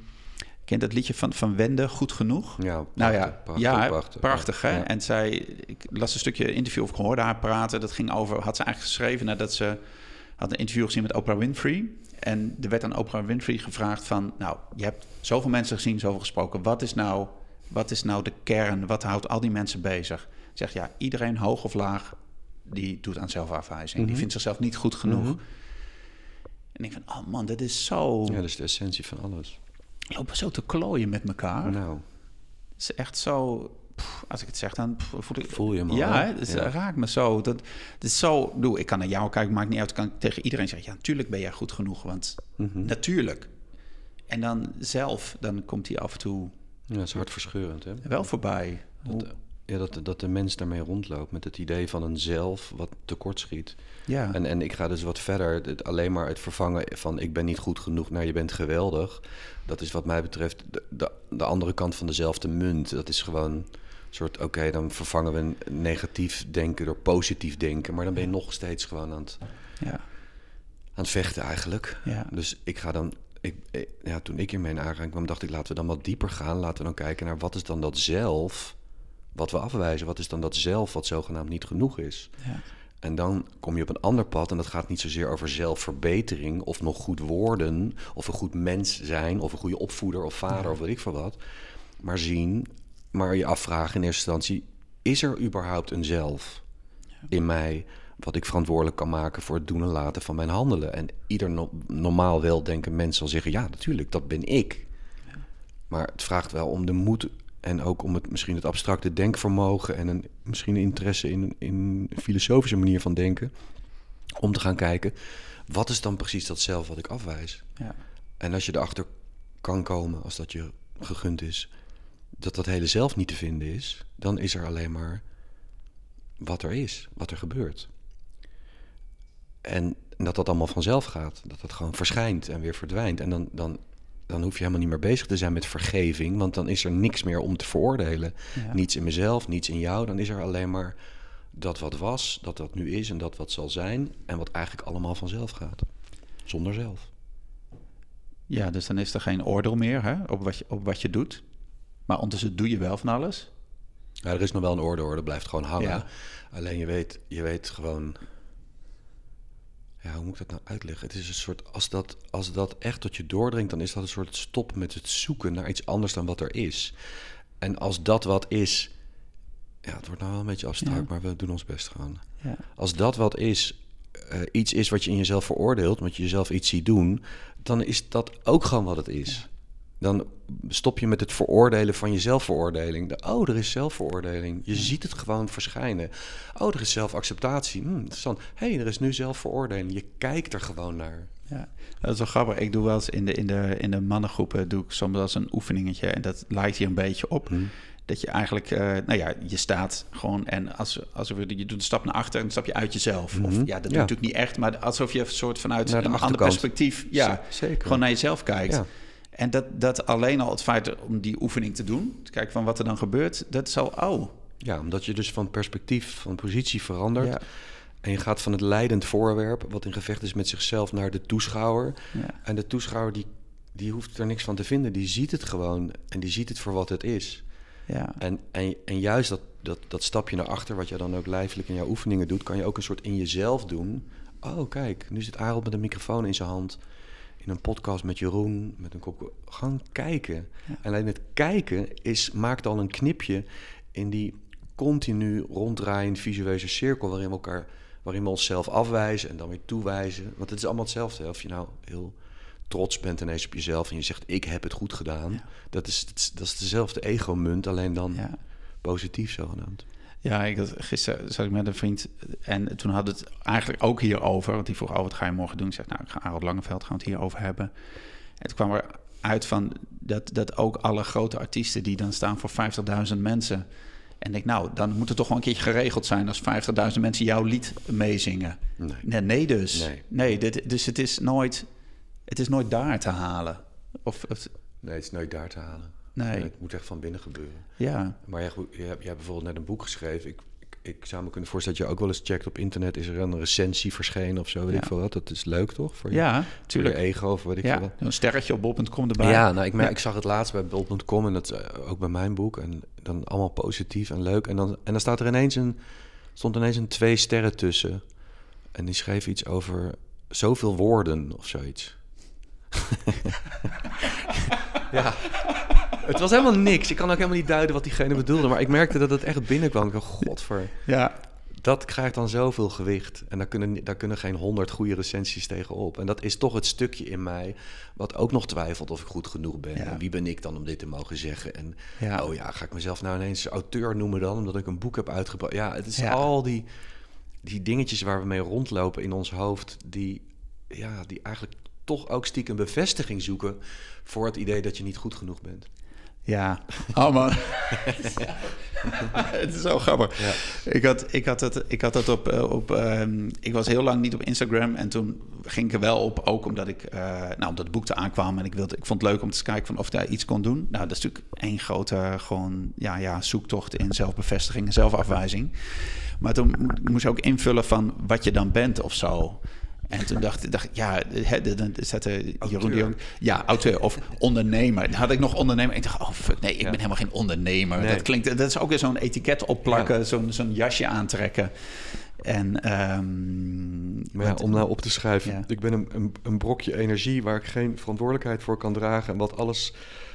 Ken je dat liedje van, van Wende, Goed Genoeg? Ja, nou ja, prachtig, ja, prachtig, prachtig, hè? Ja. En zij, ik las een stukje interview of ik hoorde haar praten. Dat ging over, had ze eigenlijk geschreven nadat ze had een interview gezien met Oprah Winfrey. En er werd aan Oprah Winfrey gevraagd van, nou, je hebt zoveel mensen gezien, zoveel gesproken. Wat is nou, wat is nou de kern? Wat houdt al die mensen bezig? Zegt ja, iedereen hoog of laag, die doet aan zelfafwijzing. Die Mhm. vindt zichzelf niet goed genoeg. Mhm. En ik van, oh man, dat is zo, Ja, dat is de essentie van alles. lopen zo te klooien met elkaar. Nou, Het is echt zo. Pff, als ik het zeg, dan pff, voel ik. Voel je al, Ja, het Ja. raakt me zo. Dat, is zo. ik bedoel, ik kan naar jou kijken, maakt niet uit. Ik kan tegen iedereen zeggen: ja, natuurlijk ben jij goed genoeg. Want mhm. natuurlijk. En dan zelf, dan komt hij af en toe ja, dat is hartverscheurend, hè? wel voorbij. Dat, ja, dat, dat de mens daarmee rondloopt met het idee van een zelf wat tekortschiet. ja, En, en ik ga dus wat verder. Het, alleen maar het vervangen van ik ben niet goed genoeg naar je bent geweldig. Dat is wat mij betreft de, de, de andere kant van dezelfde munt. Dat is gewoon soort, oké, dan vervangen we een negatief denken door positief denken. Maar dan ben je nog steeds gewoon aan het, ja, aan het vechten eigenlijk. ja, Dus ik ga dan. Ik, ik- ja, toen ik hiermee in aanraking kwam, dacht ik, laten we dan wat dieper gaan. Laten we dan kijken naar wat is dan dat zelf wat we afwijzen. Wat is dan dat zelf wat zogenaamd niet genoeg is. ja, En dan kom je op een ander pad. En dat gaat niet zozeer over zelfverbetering. Of nog goed worden. Of een goed mens zijn. Of een goede opvoeder of vader of weet ik veel wat. Maar zien. Maar je afvragen in eerste instantie. Is er überhaupt een zelf in mij. Wat ik verantwoordelijk kan maken voor het doen en laten van mijn handelen. En ieder no- normaal weldenkend mens zal zeggen: ja, natuurlijk, dat ben ik. Maar het vraagt wel om de moed en ook om het, misschien het abstracte denkvermogen en een, misschien een interesse in, in een filosofische manier van denken. Om te gaan kijken, wat is dan precies dat zelf wat ik afwijs? ja, En als je erachter kan komen, als dat je gegund is, dat dat hele zelf niet te vinden is, dan is er alleen maar wat er is, wat er gebeurt. En dat dat allemaal vanzelf gaat, dat dat gewoon verschijnt en weer verdwijnt. En dan, dan, dan hoef je helemaal niet meer bezig te zijn met vergeving, want dan is er niks meer om te veroordelen. ja. Niets in mezelf, niets in jou. Dan is er alleen maar dat wat was, dat wat nu is en dat wat zal zijn. En wat eigenlijk allemaal vanzelf gaat. Zonder zelf. Ja, dus dan is er geen oordeel meer hè, op, wat je, op wat je doet. Maar ondertussen doe je wel van alles. Ja, er is nog wel een orde hoor, dat blijft gewoon hangen. Ja. Alleen je weet, je weet gewoon. Ja, hoe moet ik dat nou uitleggen? Het is een soort. Als dat, als dat echt tot je doordringt, dan is dat een soort stop met het zoeken naar iets anders dan wat er is. En als dat wat is. Ja, het wordt nou wel een beetje abstract, Ja. maar we doen ons best gewoon. Ja, Als dat wat is, eh, iets is wat je in jezelf veroordeelt, omdat je jezelf iets ziet doen, dan is dat ook gewoon wat het is. Dan stop je met het veroordelen van je zelfveroordeling. De, oh, er is zelfveroordeling. Je ziet het gewoon verschijnen. Oh, er is zelfacceptatie. Hm, interessant. Hé, hey, er is nu zelfveroordeling. Je kijkt er gewoon naar. Ja, dat is wel grappig. Ik doe wel eens in de, in de, in de mannengroepen doe ik soms als een oefeningetje. En dat lijkt hier een beetje op. Hm. Dat je eigenlijk, uh, nou ja, je staat gewoon en als, alsof je, je doet een stap naar achter en een stapje uit jezelf. Of Mhm. ja, dat doe je Ja. natuurlijk niet echt, maar alsof je een soort vanuit een ander perspectief, ja, Z- zeker. gewoon naar jezelf kijkt. Ja. En dat, dat alleen al het feit om die oefening te doen, te kijken van wat er dan gebeurt, dat is al, oh, Ja, omdat je dus van perspectief, van positie verandert. ja, En je gaat van het leidend voorwerp, wat in gevecht is met zichzelf, naar de toeschouwer. ja, En de toeschouwer die, die hoeft er niks van te vinden. Die ziet het gewoon en die ziet het voor wat het is. ja, En, en, en juist dat, dat, dat stapje naar achter, wat je dan ook lijfelijk in jouw oefeningen doet, kan je ook een soort in jezelf doen. Oh, kijk, nu zit Areld met een microfoon in zijn hand. In een podcast met Jeroen, met een kop. Gewoon kijken. Ja. En alleen het kijken is, maakt al een knipje in die continu ronddraaiend visueuze cirkel waarin we elkaar, waarin we onszelf afwijzen en dan weer toewijzen. Want het is allemaal hetzelfde. hè. Of je nou heel trots bent ineens op jezelf en je zegt ik heb het goed gedaan. Ja. Dat, is, dat is- dat is dezelfde ego-munt, alleen dan ja. positief zogenaamd. Ja, ik had, gisteren zat ik met een vriend en toen had het eigenlijk ook hierover. Want die vroeg, oh, wat ga je morgen doen? Ik zeg, nou, ik ga Arend Langeveld, gaan we het hierover hebben. En toen kwam er uit van dat, dat ook alle grote artiesten die dan staan voor 50.000 mensen. En ik denk, nou, dan moet het toch wel een keertje geregeld zijn als 50.000 mensen jouw lied meezingen. Nee. Nee, nee dus. Nee. dit, dus het is, nooit, het is nooit daar te halen. Of, of Nee, het is nooit daar te halen. Nee, Het moet echt van binnen gebeuren. ja, Maar je, hebt, je bijvoorbeeld net een boek geschreven. Ik, ik, ik zou me kunnen voorstellen dat je ook wel eens checkt op internet. Is er een recensie verschenen of zo, weet Ja. ik veel wat. Dat is leuk, toch? Voor je, ja, voor tuurlijk. je ego of weet ik veel Ja, wat. een sterretje op bol.com erbij. Ja, nou, ik, merk, Ja. ik zag het laatst bij bol.com en dat eh, ook bij mijn boek. En dan allemaal positief en leuk. En dan, en dan staat er ineens een, stond ineens een twee sterren tussen. En die schreef iets over zoveel woorden of zoiets. ja, het was helemaal niks. Ik kan ook helemaal niet duiden wat diegene bedoelde. Maar ik merkte dat het echt binnenkwam. Ik dacht, godver, ja, dat krijgt dan zoveel gewicht. En daar kunnen, daar kunnen geen honderd goede recensies tegenop. En dat is toch het stukje in mij wat ook nog twijfelt of ik goed genoeg ben. Ja. En wie ben ik dan om dit te mogen zeggen? En ja. oh ja, ga ik mezelf nou ineens auteur noemen dan, omdat ik een boek heb uitgebracht? Ja, het is Ja. al die, die dingetjes waar we mee rondlopen in ons hoofd, die, ja, die eigenlijk toch ook stiekem bevestiging zoeken voor het idee dat je niet goed genoeg bent. Ja, oh man. het is zo grappig. Ja. Ik, had, ik, had het, ik had dat op... eh, op ehm, ik was heel lang niet op Instagram. En toen ging ik er wel op. Ook omdat ik... eh, nou, omdat het boek te aankwam. En ik, wilde, ik vond het leuk om te kijken van of daar iets kon doen. Nou, dat is natuurlijk één grote gewoon, ja, ja, zoektocht in zelfbevestiging en zelfafwijzing. Maar toen mo- moest je ook invullen van wat je dan bent of zo. En toen dacht, ik- ja, hè, de- de- zette Jeroen die ook, ja, auteur of ondernemer. Dan had ik nog ondernemer. Ik dacht, oh fuck, nee, ik Ja. ben helemaal geen ondernemer. Nee. Dat klinkt, dat is ook weer zo'n etiket opplakken, zo'n zo'n jasje aantrekken. En, ehm, Maar ja, om nou op te schrijven, Ja. ik ben een, een, een brokje energie waar ik geen verantwoordelijkheid voor kan dragen en wat alles,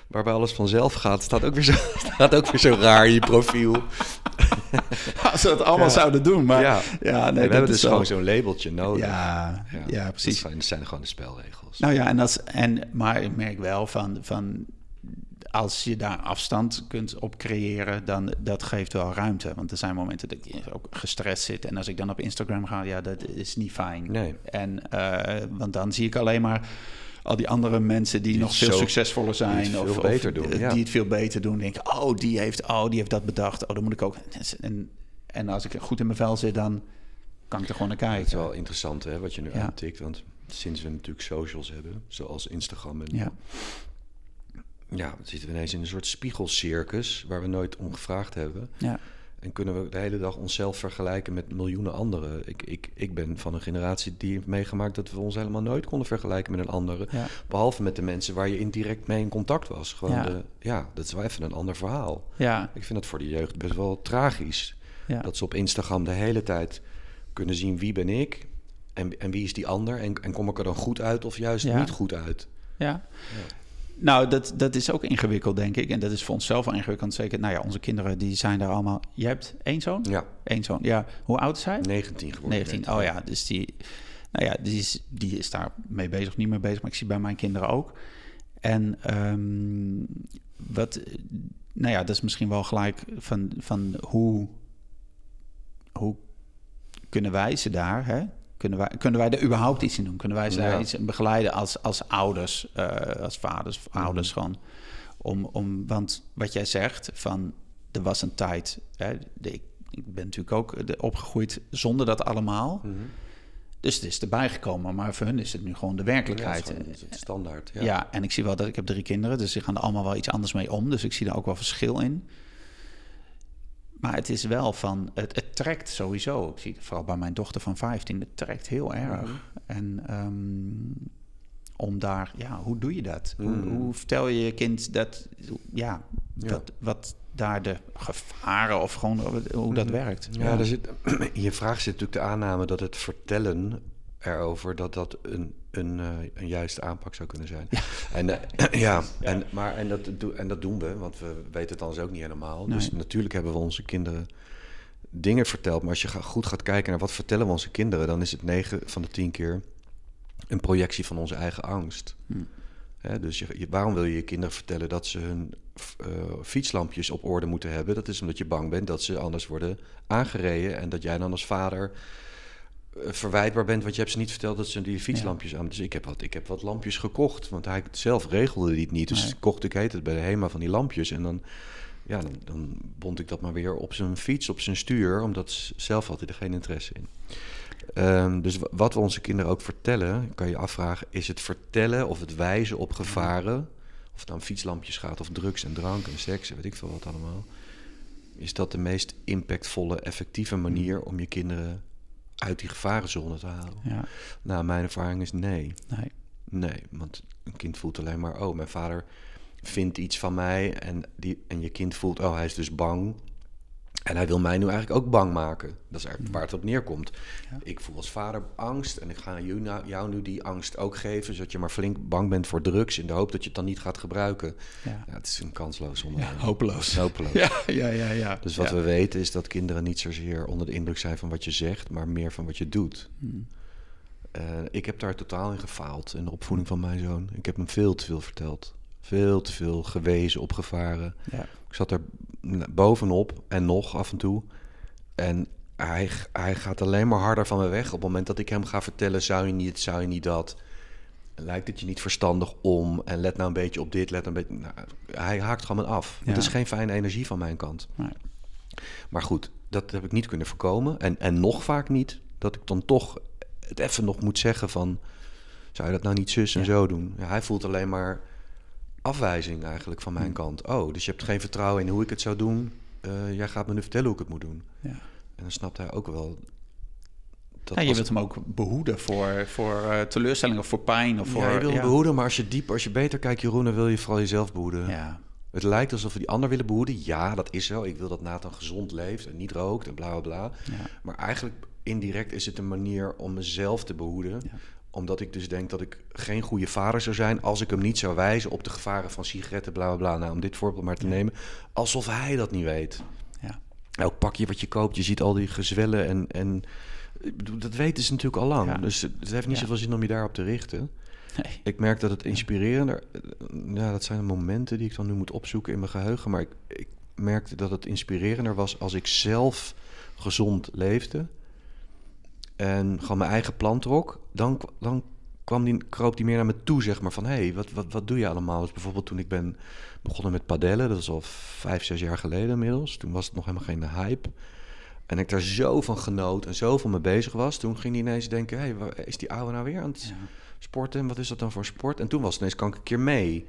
waarbij alles vanzelf gaat, staat ook weer zo, staat ook weer zo raar je profiel. als ze dat allemaal Ja. zouden doen, maar ja, ja, nee, we dat hebben is dus gewoon zo'n labeltje nodig. Ja, ja, precies. zijn, dat zijn gewoon de spelregels. Nou ja, en dat is, en, maar ik merk wel van, van als je daar afstand kunt op creëren, dan dat geeft wel ruimte. Want er zijn momenten dat je ook gestrest zit. En als ik dan op Instagram ga, ja, dat is niet fijn. Nee. En, eh, want dan zie ik alleen maar al die andere mensen die, Die nog veel succesvoller zijn. die of, veel of beter doen, eh, ja. Die het veel beter doen. Denk ik, oh, die heeft, oh, die heeft dat bedacht. Oh, dan moet ik ook. En, en als ik goed in mijn vel zit, dan kan ik er gewoon naar kijken. Het is wel interessant hè, wat je nu Ja. aantikt, want sinds we natuurlijk socials hebben, zoals Instagram en Ja. ja, zitten we ineens in een soort spiegelcircus waar we nooit om gevraagd hebben. Ja. En kunnen we de hele dag onszelf vergelijken met miljoenen anderen. Ik, ik, ik ben van een generatie die heeft meegemaakt dat we ons helemaal nooit konden vergelijken met een andere. Ja. Behalve met de mensen waar je indirect mee in contact was. Gewoon Ja. De, ja, dat is wel even een ander verhaal. Ja. Ik vind dat voor de jeugd best wel tragisch. Ja. Dat ze op Instagram de hele tijd kunnen zien wie ben ik en, en wie is die ander. En, en kom ik er dan goed uit of juist Ja. niet goed uit. Ja. Nou, dat, dat is ook ingewikkeld, denk ik. En dat is voor onszelf wel ingewikkeld. Zeker, nou ja, onze kinderen die zijn daar allemaal... Je hebt één zoon? Ja, Eén zoon, ja. Hoe oud is hij? 19 geworden. 19. net. Oh ja, dus die... Nou ja, die is, die is daar mee bezig, of niet mee bezig. Maar ik zie bij mijn kinderen ook. En ehm, wat, nou ja, dat is misschien wel gelijk van, van hoe, hoe kunnen wij ze daar, hè? Kunnen wij, kunnen wij er überhaupt iets in doen? Kunnen wij ze daar Ja. iets in begeleiden als, als ouders, eh, als vaders, ouders Mhm. gewoon? Om, om, want wat jij zegt, van er was een tijd, hè, de, ik, ik ben natuurlijk ook de- opgegroeid zonder dat allemaal. Mhm. Dus het is erbij gekomen, maar voor hun is het nu gewoon de Ja, werkelijkheid. het is het standaard. Ja. Ja. en ik zie wel dat ik heb drie kinderen, dus die gaan er allemaal wel iets anders mee om. Dus ik zie daar ook wel verschil in. Maar het is wel van, het, het trekt sowieso. Ik zie het vooral bij mijn dochter van 15, het trekt heel erg. Mhm. En ehm, om daar, ja, hoe doe je dat? Hoe, Mhm. hoe vertel je je kind dat, ja, Ja. dat, wat daar de gevaren of gewoon hoe dat Mhm. werkt? Ja, Er zit, in je vraag zit natuurlijk de aanname dat het vertellen erover dat dat een, een, eh, een juiste aanpak zou kunnen zijn. En, eh, ja, En, maar, en, dat, en dat doen we, want we weten het anders ook niet helemaal. Dus natuurlijk hebben we onze kinderen dingen verteld. Maar als je goed gaat kijken naar wat vertellen we onze kinderen, dan is het 9 van de 10 keer een projectie van onze eigen angst. Hm. Dus je, waarom wil je je kinderen vertellen dat ze hun eh, fietslampjes op orde moeten hebben? Dat is omdat je bang bent dat ze anders worden aangereden en dat jij dan als vader verwijtbaar bent, want je hebt ze niet verteld dat ze die fietslampjes aan. Dus ik heb, wat, ik heb wat lampjes gekocht, want hij zelf regelde die het niet. Dus Nee. kocht ik heet het bij de HEMA van die lampjes en dan, ja, dan, dan bond ik dat maar weer op zijn fiets, op zijn stuur, omdat zelf had hij er geen interesse in. Ehm, dus wa- wat we onze kinderen ook vertellen, kan je afvragen, is het vertellen of het wijzen op gevaren, of het aan fietslampjes gaat of drugs en drank en seks en weet ik veel wat allemaal, is dat de meest impactvolle, effectieve manier om je kinderen uit die gevarenzone te halen? Ja, Nou, mijn ervaring is nee. nee. Nee, want een kind voelt alleen maar, oh, mijn vader vindt iets van mij en, die, en je kind voelt, oh, hij is dus bang. En hij wil mij nu eigenlijk ook bang maken. Dat is eigenlijk waar het op neerkomt. Ja. Ik voel als vader angst en ik ga jou, nou- jou nu die angst ook geven, zodat je maar flink bang bent voor drugs in de hoop dat je het dan niet gaat gebruiken. Ja. Ja, het is een kansloos Ja, onderwerp. hopeloos. Hopeloos. Ja, ja, ja. ja. Dus wat ja. we weten is dat kinderen niet zozeer onder de indruk zijn van wat je zegt, maar meer van wat je doet. Hm. Eh, ik heb daar totaal in gefaald in de opvoeding van mijn zoon. Ik heb hem veel te veel verteld. Veel te veel gewezen op gevaren. Ja. Ik zat er bovenop en nog af en toe. En hij, hij gaat alleen maar harder van me weg. Op het moment dat ik hem ga vertellen, zou je niet, zou je niet dat. Lijkt het je niet verstandig om? En let nou een beetje op dit, let een beetje... Nou, hij haakt gewoon me af. Ja. Het is geen fijne energie van mijn kant. Nee. Maar goed, dat heb ik niet kunnen voorkomen. En, en nog vaak niet dat ik dan toch het even nog moet zeggen van... zou je dat nou niet zus en Ja. zo doen? Ja, hij voelt alleen maar afwijzing eigenlijk van mijn kant. Oh, dus je hebt geen vertrouwen in hoe ik het zou doen. Eh, jij gaat me nu vertellen hoe ik het moet doen. Ja. En dan snapt hij ook wel... Dat Ja, je wilt hem ook behoeden voor, voor eh, teleurstelling of voor pijn. Of voor, ja, je wil ja. behoeden, maar als je diep, als je beter kijkt, Jeroen, dan wil je vooral jezelf behoeden. Ja, Het lijkt alsof we die ander willen behoeden. Ja, dat is zo. Ik wil dat Nathan gezond leeft en niet rookt en bla bla bla. ja, Maar eigenlijk indirect is het een manier om mezelf te behoeden. Omdat ik dus denk dat ik geen goede vader zou zijn als ik hem niet zou wijzen op de gevaren van sigaretten, bla bla bla. Nou, om dit voorbeeld maar te nemen. Alsof hij dat niet weet. ja. Elk pakje wat je koopt, je ziet al die gezwellen en. en dat weten ze natuurlijk al lang. Ja. Dus het heeft niet zoveel zin om je daarop te richten. Nee. Ik merk dat het inspirerender... Ja, dat zijn de momenten die ik dan nu moet opzoeken in mijn geheugen. Maar ik, ik merkte dat het inspirerender was als ik zelf gezond leefde. En gewoon mijn eigen plan trok. Dan, dan kwam die, kroop die meer naar me toe, zeg maar. Van, hé, hey, wat, wat, wat doe je allemaal? Dus bijvoorbeeld toen ik ben begonnen met padellen. Dat is al vijf, zes jaar geleden inmiddels. Toen was het nog helemaal geen hype. En ik daar zo van genoot en zo van mee bezig was. Toen ging hij ineens denken, hé, hey, is die oude nou weer aan het Ja. sporten. En wat is dat dan voor sport? En toen was het ineens, kan ik een keer mee?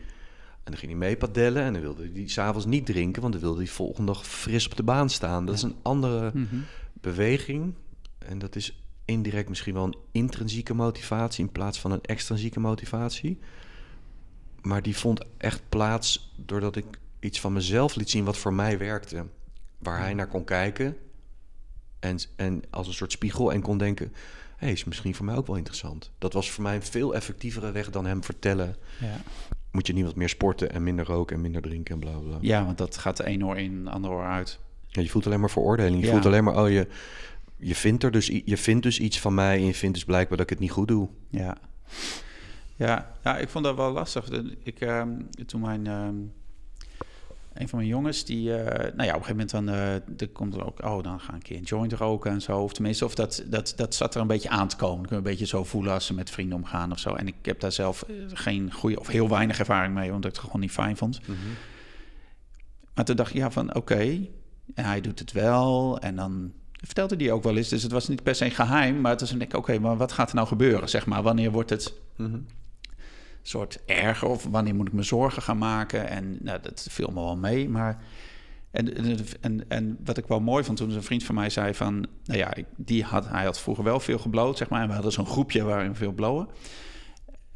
En dan ging hij mee padellen en dan wilde hij s'avonds niet drinken, want dan wilde hij volgende dag fris op de baan staan. Dat is een andere Mhm. beweging. En dat is indirect misschien wel een intrinsieke motivatie in plaats van een extrinsieke motivatie. Maar die vond echt plaats doordat ik iets van mezelf liet zien wat voor mij werkte. Waar hij naar kon kijken. En, en als een soort spiegel en kon denken... hé, hey, is misschien voor mij ook wel interessant. Dat was voor mij een veel effectievere weg dan hem vertellen... Ja. moet je niet wat meer sporten en minder roken en minder drinken en bla bla. ja, want dat gaat de een oor in, de ander oor uit. Ja, je voelt alleen maar veroordeling. Je Ja. voelt alleen maar, oh, je, je, vindt er dus, je vindt dus iets van mij... en je vindt dus blijkbaar dat ik het niet goed doe. Ja. Ja, ja, ik vond dat wel lastig. Ik, ehm, toen mijn, ehm, een van mijn jongens, die, eh, nou ja, op een gegeven moment dan, eh, er komt er ook, oh, dan gaan een keer een joint roken en zo. Of tenminste, of dat, dat, dat zat er een beetje aan te komen. Ik een beetje zo voelen als ze met vrienden omgaan of zo. En ik heb daar zelf eh, geen goede of heel weinig ervaring mee, omdat ik het gewoon niet fijn vond. Maar toen dacht ik, ja, van oké, en hij doet het wel. En dan vertelde hij ook wel eens, dus het was niet per se geheim. Maar toen denk ik, oké, maar wat gaat er nou gebeuren, zeg maar? Wanneer wordt het Mhm. soort erger of wanneer moet ik me zorgen gaan maken? En nou, dat viel me wel mee, maar... En, en, en, wat ik wel mooi vond toen een vriend van mij zei van... Nou ja, die had, hij had vroeger wel veel gebloot, zeg maar. En we hadden zo'n groepje waarin we veel blowen.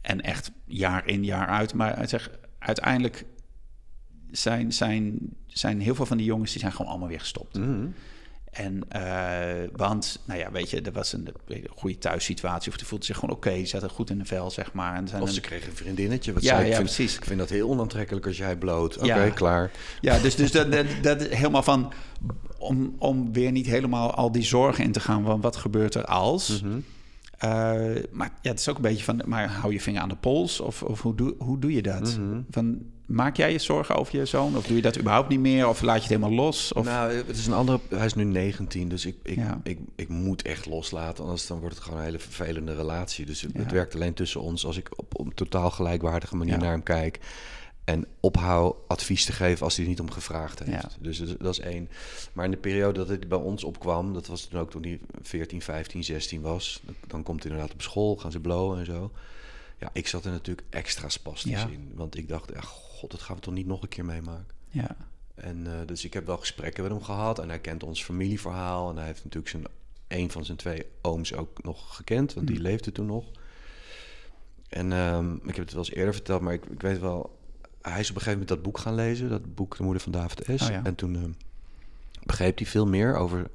En echt jaar in, jaar uit. Maar hij zegt, uiteindelijk zijn, zijn, zijn heel veel van die jongens... die zijn gewoon allemaal weer gestopt. Mhm. En, eh, want, nou ja, weet je, er was een, een goede thuissituatie. Of die voelde zich gewoon oké, okay, zat er goed in de vel, zeg maar. En zijn Of een- ze kregen een vriendinnetje. Wat Ja, zei, ik, ja, vind, precies. ik vind dat heel onaantrekkelijk als jij bloot. Oké, Ja. klaar. Ja, dus, dus dat, dat, dat helemaal van... Om, om weer niet helemaal al die zorgen in te gaan... van wat gebeurt er als... Mhm. Eh, maar ja, het is ook een beetje van... maar hou je vinger aan de pols? Of, of hoe, doe, hoe doe je dat? Mhm. van, maak jij je zorgen over je zoon? Of doe je dat überhaupt niet meer? Of laat je het helemaal los? Of, Nou, het is een andere. Hij is nu 19, dus ik, ik, Ja. ik, ik moet echt loslaten. Anders dan wordt het gewoon een hele vervelende relatie. Dus het, Ja. het werkt alleen tussen ons als ik op, op een totaal gelijkwaardige manier Ja. naar hem kijk. En ophoud advies te geven als hij er niet om gevraagd heeft. Dus dat, dat is één. Maar in de periode dat het bij ons opkwam, dat was toen ook toen hij 14, 15, 16 was. Dan, komt hij inderdaad op school, gaan ze blowen en zo. Ja, ik zat er natuurlijk extra spastisch in. Want ik dacht, ja, god, dat gaan we toch niet nog een keer meemaken. ja, En eh, dus ik heb wel gesprekken met hem gehad en hij kent ons familieverhaal. En hij heeft natuurlijk zijn, een van zijn twee ooms ook nog gekend, want die Mm. leefde toen nog. En ehm, ik heb het wel eens eerder verteld, maar ik, ik weet wel... Hij is op een gegeven moment dat boek gaan lezen, dat boek De Moeder van David S. Oh ja. En toen ehm, begreep hij veel meer over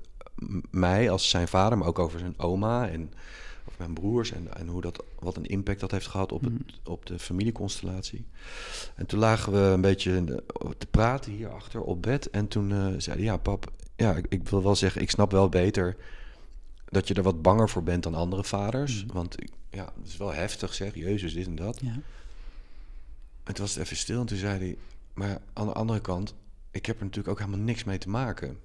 mij als zijn vader, maar ook over zijn oma en over mijn broers. En, en hoe dat, wat een impact dat heeft gehad op, het, op de familieconstellatie. En toen lagen we een beetje de- te praten hierachter op bed. En toen eh, zei hij, ja pap, ja, ik, ik wil wel zeggen, ik snap wel beter dat je er wat banger voor bent dan andere vaders. Mhm. Want ja, het is wel heftig zeg, jezus, dit en dat. ja. En toen was het even stil en toen zei hij... Maar aan de andere kant, ik heb er natuurlijk ook helemaal niks mee te maken.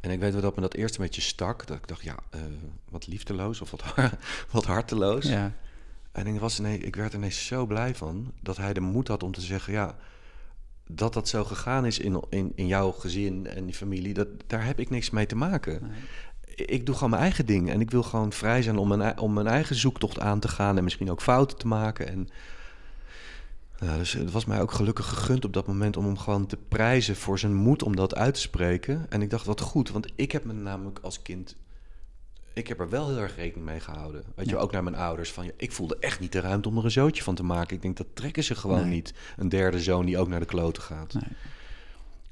En ik weet wel dat me dat eerst een beetje stak. Dat ik dacht, ja, eh, wat liefdeloos of wat, wat harteloos. ja. En ik, was, nee, ik werd er ineens zo blij van dat hij de moed had om te zeggen... ja, dat dat zo gegaan is in, in, in jouw gezin en die familie... Dat, daar heb ik niks mee te maken. Nee. Ik doe gewoon mijn eigen ding. En ik wil gewoon vrij zijn om mijn, om mijn eigen zoektocht aan te gaan... en misschien ook fouten te maken. En, nou, dus het was mij ook gelukkig gegund op dat moment... om hem gewoon te prijzen voor zijn moed om dat uit te spreken. En ik dacht, wat goed, want ik heb me namelijk als kind ik heb er wel heel erg rekening mee gehouden. Weet je, ook naar mijn ouders. Van, ik voelde echt niet de ruimte om er een zootje van te maken. Ik denk, dat trekken ze gewoon Nee. niet. Een derde zoon die ook naar de kloten gaat. Nee.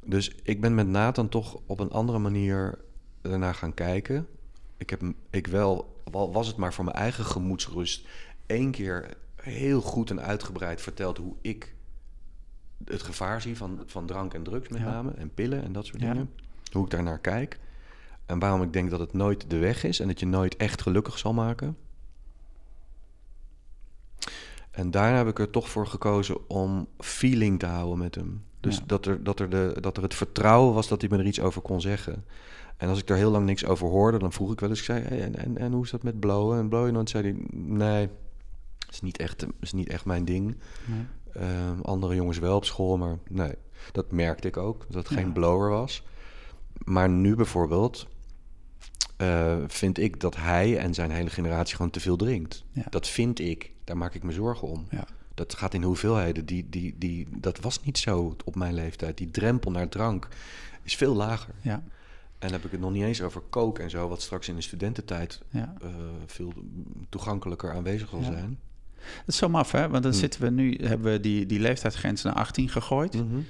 Dus ik ben met Nathan toch op een andere manier ernaar gaan kijken. Ik heb ik wel, was het maar voor mijn eigen gemoedsrust, één keer heel goed en uitgebreid verteld hoe ik het gevaar zie van, van drank en drugs met Ja. name. En pillen en dat soort Ja. dingen. Hoe ik daarnaar kijk. En waarom ik denk dat het nooit de weg is en dat je nooit echt gelukkig zal maken. En daarna heb ik er toch voor gekozen om feeling te houden met hem. Dus Ja. dat, er, dat, er de, dat er het vertrouwen was dat hij me er iets over kon zeggen. En als ik er heel lang niks over hoorde, dan vroeg ik wel eens, ik zei, hey, en, en, en hoe is dat met blowen? En blow je nooit? zei hij, nee, is niet echt, is niet echt mijn ding. Nee. Ehm, andere jongens wel op school, maar nee, dat merkte ik ook, dat het Ja. geen blower was. Maar nu bijvoorbeeld eh, vind ik dat hij en zijn hele generatie gewoon te veel drinkt. Ja. Dat vind ik, daar maak ik me zorgen om. Ja. Dat gaat in hoeveelheden. Die, die, die, dat was niet zo op mijn leeftijd. Die drempel naar drank is veel lager. Ja. En dan heb ik het nog niet eens over kook en zo, wat straks in de studententijd Ja. eh, veel toegankelijker aanwezig zal Ja. zijn. Het is zo maf, hè? Want dan Hm. zitten we nu, hebben we die, die leeftijdsgrens naar 18 gegooid. Mhm.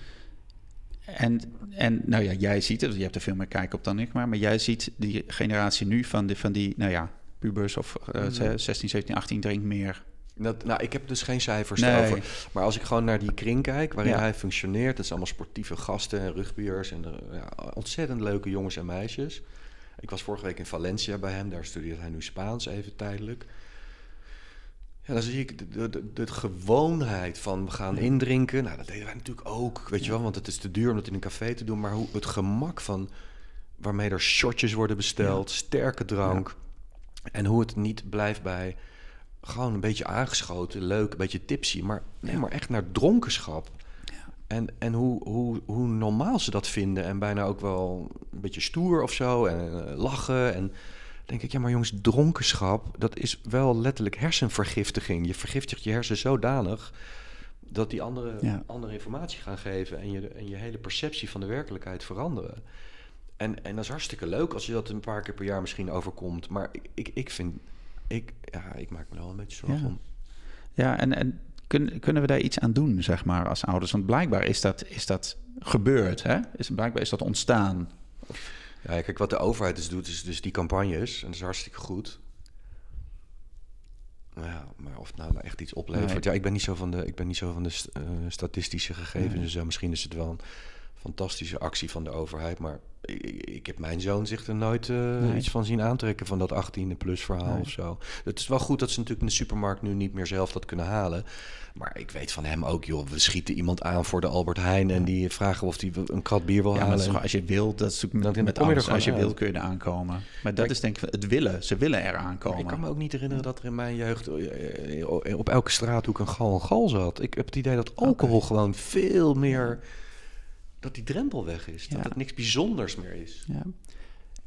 En, en nou ja, jij ziet het, je hebt er veel meer kijk op dan ik, maar, maar jij ziet die generatie nu van, die, van die, nou ja, pubers of eh, Mhm. 16, 17, 18 drinkt meer. Dat, nou, ik heb dus geen cijfers Nee. daarover. Maar als ik gewoon naar die kring kijk waarin Ja. hij functioneert... dat zijn allemaal sportieve gasten en rugbiers... en er- ja, ontzettend leuke jongens en meisjes. Ik was vorige week in Valencia bij hem. Daar studeert hij nu Spaans even tijdelijk. Ja, dan zie ik de, de, de, de gewoonheid van we gaan indrinken. Nou, dat deden wij natuurlijk ook, weet je wel. Want het is te duur om dat in een café te doen. Maar hoe, het gemak van waarmee er shotjes worden besteld, sterke drank. En hoe het niet blijft bij gewoon een beetje aangeschoten, leuk, een beetje tipsy. Maar nee, maar echt naar dronkenschap. En, en hoe, hoe, hoe normaal ze dat vinden. En bijna ook wel een beetje stoer of zo. En eh, lachen. En denk ik, ja, maar jongens, dronkenschap, dat is wel letterlijk hersenvergiftiging. Je vergiftigt je hersen zodanig dat die andere, Ja. andere informatie gaan geven en je, en je hele perceptie van de werkelijkheid veranderen. En, en dat is hartstikke leuk als je dat een paar keer per jaar misschien overkomt. Maar ik, ik, ik vind, ik, ja, ik maak me er wel een beetje zorgen Ja. om. Ja, en, en kun, kunnen we daar iets aan doen, zeg maar, als ouders? Want blijkbaar is dat, is dat gebeurd, hè? Is, blijkbaar is dat ontstaan. Ja, kijk, wat de overheid dus doet, is dus die campagnes. En dat is hartstikke goed. Nou ja, maar of het nou, nou echt iets oplevert. Nee. Ja, ik ben niet zo van de, ik ben niet zo van de eh, statistische gegevens Nee. zo. Misschien is het wel een fantastische actie van de overheid. Maar ik, ik- heb mijn zoon zich er nooit eh, Nee. iets van zien aantrekken van dat 18e plus verhaal Nee. of zo. Het is wel goed dat ze natuurlijk in de supermarkt nu niet meer zelf dat kunnen halen. Maar ik weet van hem ook, joh, we schieten iemand aan voor de Albert Heijn en die vragen of hij een krat bier wil Ja, maar halen. gewoon, als je wil, dat is met er alles. gewoon Als je uit. wil, kun je er aankomen. Maar dat ik- is denk ik het willen. Ze willen er aankomen. Ik kan me ook niet herinneren dat er in mijn jeugd eh, eh, op elke straathoek een gal en gal zat. Ik heb het idee dat alcohol gewoon veel meer... dat die drempel weg is. Dat Ja. het niks bijzonders meer is. Ja.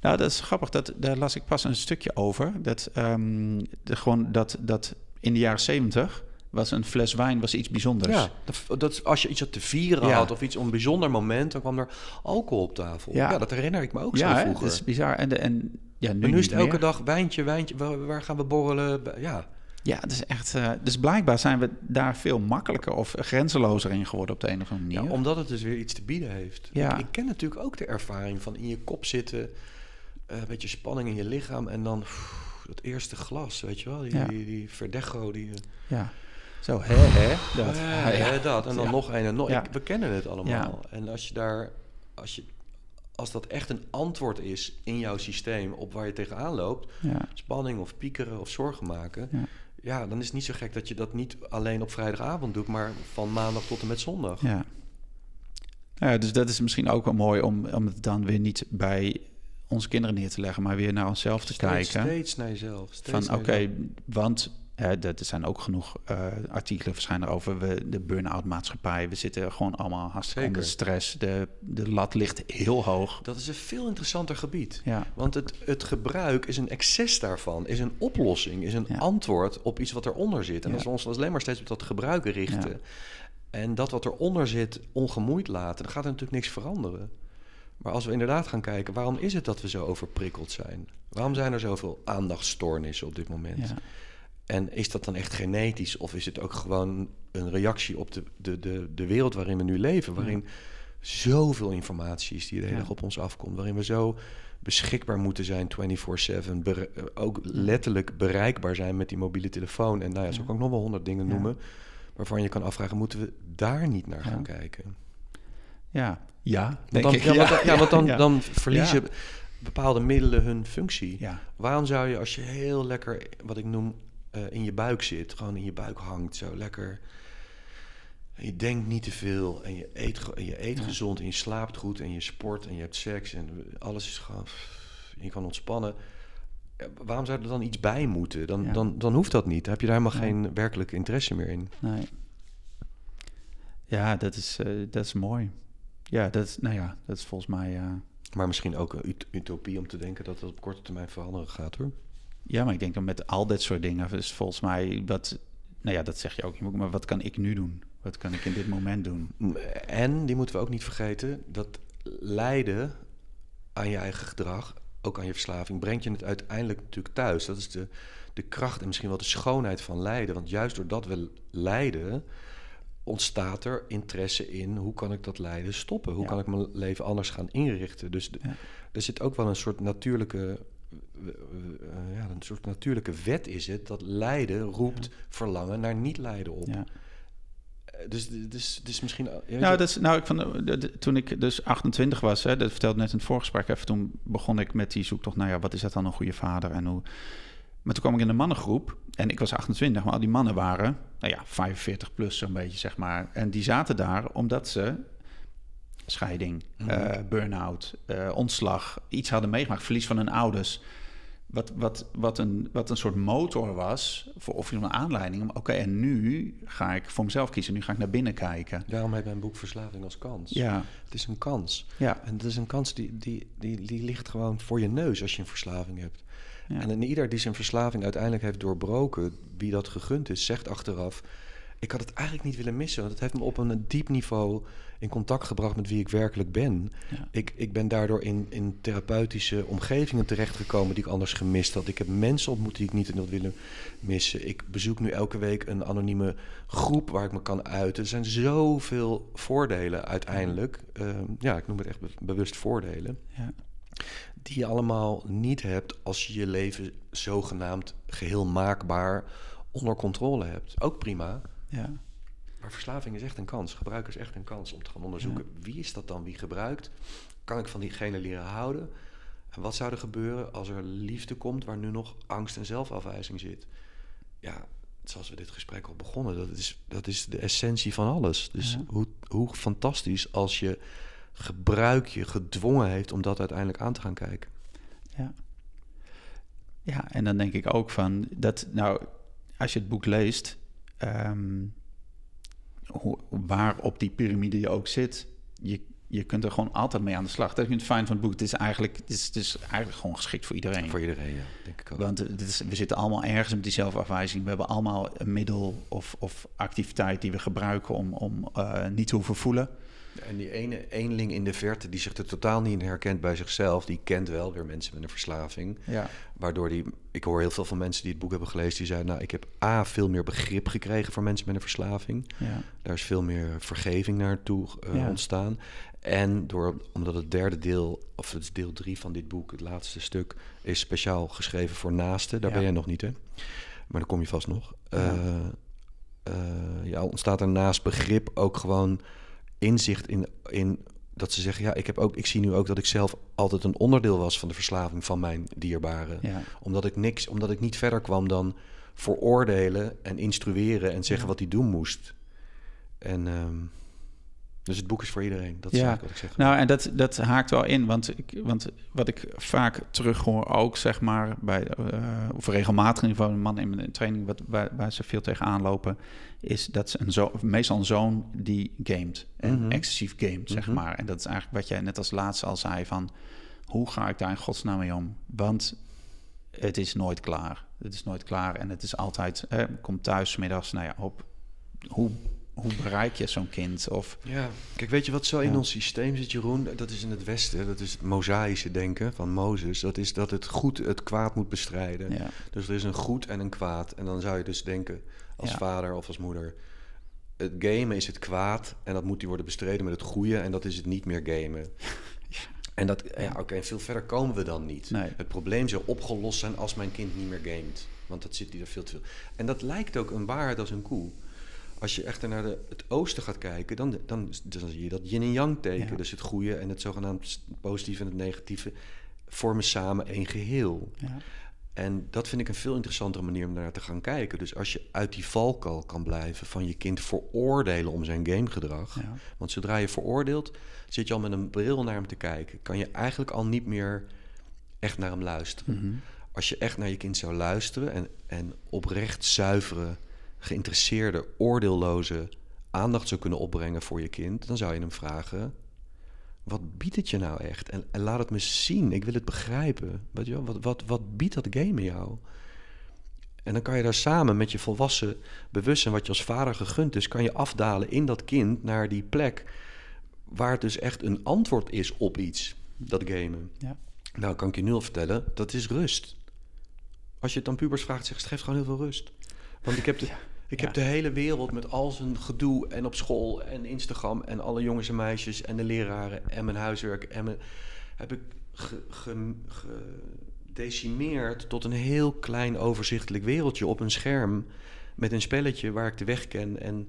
Nou, dat is grappig. Dat, daar las ik pas een stukje over. Dat, ehm, de, gewoon dat, dat in de jaren zeventig was een fles wijn was iets bijzonders. Ja, dat, dat als je iets had te vieren Ja. had of iets om een bijzonder moment... dan kwam er alcohol op tafel. Ja. Ja, dat herinner ik me ook ja zo hè? vroeger. dat is bizar. En, de, en, ja, nu, is het elke dag wijntje, wijntje. Waar, waar gaan we borrelen? Ja, Ja, is echt. eh, dus blijkbaar zijn we daar veel makkelijker of grenzelozer in geworden op de een of andere manier. Ja, omdat het dus weer iets te bieden heeft. Ja. Ik, ik ken natuurlijk ook de ervaring van in je kop zitten, eh, een beetje spanning in je lichaam en dan pff, dat eerste glas, weet je wel, die, Ja. die, die verdecho, die... eh, Ja. Zo, hè, hè? Dat. Ja, ja. eh, dat. En dan nog een en nog. Ik- we kennen het allemaal. En als je daar, als je, als dat echt een antwoord is in jouw systeem op waar je tegenaan loopt, Ja. spanning of piekeren of zorgen maken, Ja. Ja. dan is het niet zo gek dat je dat niet alleen op vrijdagavond doet, maar van maandag tot en met zondag. Ja. ja, dus dat is misschien ook wel mooi om, om het dan weer niet bij onze kinderen neer te leggen, maar weer naar onszelf te Steeds, kijken. steeds naar jezelf. steeds van oké, want er zijn ook genoeg eh, artikelen verschijnen over we, de burn-out maatschappij. We zitten gewoon allemaal hartstikke onder stress. De, de lat ligt heel hoog. Dat is een veel interessanter gebied. Ja, Want het, het gebruik is een excess daarvan, is een oplossing, is een Ja. antwoord op iets wat eronder zit. En Ja. als we ons alleen maar steeds op dat gebruiken richten en dat wat eronder zit ongemoeid laten, dan gaat er natuurlijk niks veranderen. Maar als we inderdaad gaan kijken, waarom is het dat we zo overprikkeld zijn? Waarom zijn er zoveel aandachtstoornissen op dit moment? En is dat dan echt genetisch of is het ook gewoon een reactie op de, de, de, de wereld waarin we nu leven? Waarin zoveel informatie is die de hele Ja. dag op ons afkomt. Waarin we zo beschikbaar moeten zijn 24-7. bere- eh, ook letterlijk bereikbaar zijn met die mobiele telefoon. En nou ja, zo kan ik nog wel honderd dingen Ja. noemen. Waarvan je kan afvragen, moeten we daar niet naar Ja. gaan kijken? ja, ja, Want denk dan, ik. ja, want dan, ja, want dan, ja. dan verliezen bepaalde middelen hun functie. Ja, Waarom zou je als je heel lekker, wat ik noem, eh, in je buik zit, gewoon in je buik hangt, zo lekker. En je denkt niet te veel en je eet, en je eet Ja. gezond en je slaapt goed en je sport en je hebt seks en alles is gewoon. Je kan ontspannen. Waarom zou er dan iets bij moeten? Dan, Ja. dan, dan hoeft dat niet. Dan heb je daar helemaal Nee. geen werkelijke interesse meer in. nee. Ja, dat is, eh, dat is mooi. Ja, dat is, nou ja, dat is volgens mij... eh, Maar misschien ook een ut- utopie om te denken dat dat op korte termijn veranderen gaat hoor. Ja, maar ik denk dan met al dit soort dingen is volgens mij wat, nou ja, dat zeg je ook. Maar wat kan ik nu doen? Wat kan ik in dit moment doen? En, die moeten we ook niet vergeten, dat lijden aan je eigen gedrag, ook aan je verslaving, brengt je het uiteindelijk natuurlijk thuis. Dat is de, de kracht en misschien wel de schoonheid van lijden. Want juist doordat we lijden, ontstaat er interesse in hoe kan ik dat lijden stoppen? Hoe Ja. kan ik mijn leven anders gaan inrichten? Dus de- Ja. er zit ook wel een soort natuurlijke. Eh, eh, ja, een soort natuurlijke wet is het dat lijden roept verlangen naar niet lijden op. Ja. Eh, Dus, dus, dus misschien. weet Nou, dat is, nou ik eh, de- toen ik dus 28 was, hè, dat vertelde net in het voorgesprek even, toen begon ik met die zoektocht naar, ja, wat is dat dan een goede vader en hoe... Maar toen kwam ik in de mannengroep en ik was 28, maar al die mannen waren, nou ja, 45 plus zo'n beetje, zeg maar. En die zaten daar omdat ze scheiding, eh, burn-out, eh, ontslag, iets hadden meegemaakt, verlies van hun ouders. Wat, wat, wat, een, wat een soort motor was, voor, of een aanleiding om, oké, en nu ga ik voor mezelf kiezen, nu ga ik naar binnen kijken. Daarom heet mijn boek Verslaving als kans. Ja, Het is een kans. ja, En dat is een kans die, die, die, die ligt gewoon voor je neus als je een verslaving hebt. ja. En in ieder die zijn verslaving uiteindelijk heeft doorbroken, wie dat gegund is, zegt achteraf: Ik had het eigenlijk niet willen missen, want het heeft me op een diep niveau in contact gebracht met wie ik werkelijk ben. Ja. Ik, ik ben daardoor in, in therapeutische omgevingen terechtgekomen die ik anders gemist had. Ik heb mensen ontmoet die ik niet had willen missen. Ik bezoek nu elke week een anonieme groep waar ik me kan uiten. Er zijn zoveel voordelen uiteindelijk. Ehm, ja, ik noem het echt be- bewust voordelen ja. die je allemaal niet hebt als je je leven zogenaamd geheel maakbaar onder controle hebt. Ook prima. ja. Maar verslaving is echt een kans. Gebruik is echt een kans om te gaan onderzoeken. Wie is dat dan wie gebruikt? Kan ik van diegene leren houden? En wat zou er gebeuren als er liefde komt waar nu nog angst en zelfafwijzing zit? Ja, zoals we dit gesprek al begonnen, dat is, dat is de essentie van alles. Dus Ja. hoe, hoe fantastisch als je gebruik je gedwongen heeft om dat uiteindelijk aan te gaan kijken. Ja. Ja, en dan denk ik ook van dat, nou, als je het boek leest, ehm, hoe, waar op die piramide je ook zit, je, je kunt er gewoon altijd mee aan de slag. Dat is het fijn van het boek. Het is eigenlijk, het is, het is eigenlijk gewoon geschikt voor iedereen. Voor iedereen, ja, denk ik ook. Want het is, we zitten allemaal ergens met die zelfafwijzing. We hebben allemaal een middel of, of activiteit die we gebruiken om, om eh, niet te hoeven voelen. En die ene eenling in de verte die zich er totaal niet in herkent bij zichzelf, die kent wel weer mensen met een verslaving. Ja, Waardoor die, ik hoor heel veel van mensen die het boek hebben gelezen, die zeiden, nou, ik heb A, veel meer begrip gekregen voor mensen met een verslaving. ja, Daar is veel meer vergeving naartoe Ja. ontstaan. En door, omdat het derde deel, of het is deel drie van dit boek, het laatste stuk, is speciaal geschreven voor naasten. Daar ben jij nog niet, hè? Maar dan kom je vast nog. Ja. Eh, eh, ja, ontstaat er naast begrip ook gewoon inzicht in, in dat ze zeggen, ja, ik, heb ook, ik zie nu ook dat ik zelf altijd een onderdeel was van de verslaving van mijn dierbaren. ja. Omdat ik niks, omdat ik niet verder kwam dan veroordelen en instrueren en zeggen Ja. wat hij doen moest. En ehm, dus het boek is voor iedereen. Dat is Ja. eigenlijk wat ik zeg. Nou, en dat, dat haakt wel in, want, ik, want wat ik vaak terughoor ook, zeg maar, bij, eh of regelmatig in ieder geval, een man in mijn training, wat, waar, waar ze veel tegenaan lopen, is dat ze een zo, meestal een zoon die gamet, en Mhm. excessief gamet, zeg Mhm. maar. En dat is eigenlijk wat jij net als laatste al zei van, hoe ga ik daar in godsnaam mee om? Want het is nooit klaar. Het is nooit klaar en het is altijd, eh, komt thuis middags, nou ja, op, hoe, hoe bereik je zo'n kind? Of, Ja, kijk, weet je wat zo in Ja. ons systeem zit, Jeroen? Dat is in het Westen, dat is het mosaïsche denken van Mozes. Dat is dat het goed het kwaad moet bestrijden. ja, Dus er is een goed en een kwaad. En dan zou je dus denken, als Ja. vader of als moeder... Het gamen is het kwaad en dat moet die worden bestreden met het goede... en dat is het niet meer gamen. En dat, ja, oké, en veel verder komen we dan niet. Nee. Het probleem zou opgelost zijn als mijn kind niet meer gamet. Want dat zit hier veel te veel. En dat lijkt ook een waarheid als een koe. Als je echter naar de, het oosten gaat kijken, dan, dan, dan zie je dat yin en yang teken. Ja. Dus het goede en het zogenaamd positieve en het negatieve vormen samen één geheel. ja, En dat vind ik een veel interessantere manier om naar te gaan kijken. Dus als je uit die valkuil kan blijven van je kind veroordelen om zijn gamegedrag. ja. Want zodra je veroordeelt, zit je al met een bril naar hem te kijken. Kan je eigenlijk al niet meer echt naar hem luisteren. Mhm. Als je echt naar je kind zou luisteren en, en oprecht zuivere, geïnteresseerde, oordeelloze aandacht zou kunnen opbrengen voor je kind, dan zou je hem vragen: wat biedt het je nou echt? En, en laat het me zien. Ik wil het begrijpen. Weet je wel? Wat, wat, wat biedt dat game jou? En dan kan je daar samen met je volwassen bewustzijn, wat je als vader gegund is, kan je afdalen in dat kind naar die plek waar het dus echt een antwoord is op iets, dat gamen. Ja. Nou, kan ik je nu al vertellen, dat is rust. Als je het aan pubers vraagt, zegt ze, het geeft gewoon heel veel rust. Want ik heb de, ik Ja. heb de hele wereld met al zijn gedoe en op school en Instagram en alle jongens en meisjes en de leraren en mijn huiswerk en mijn, heb ik ge- ge- gedecimeerd tot een heel klein overzichtelijk wereldje op een scherm met een spelletje waar ik de weg ken en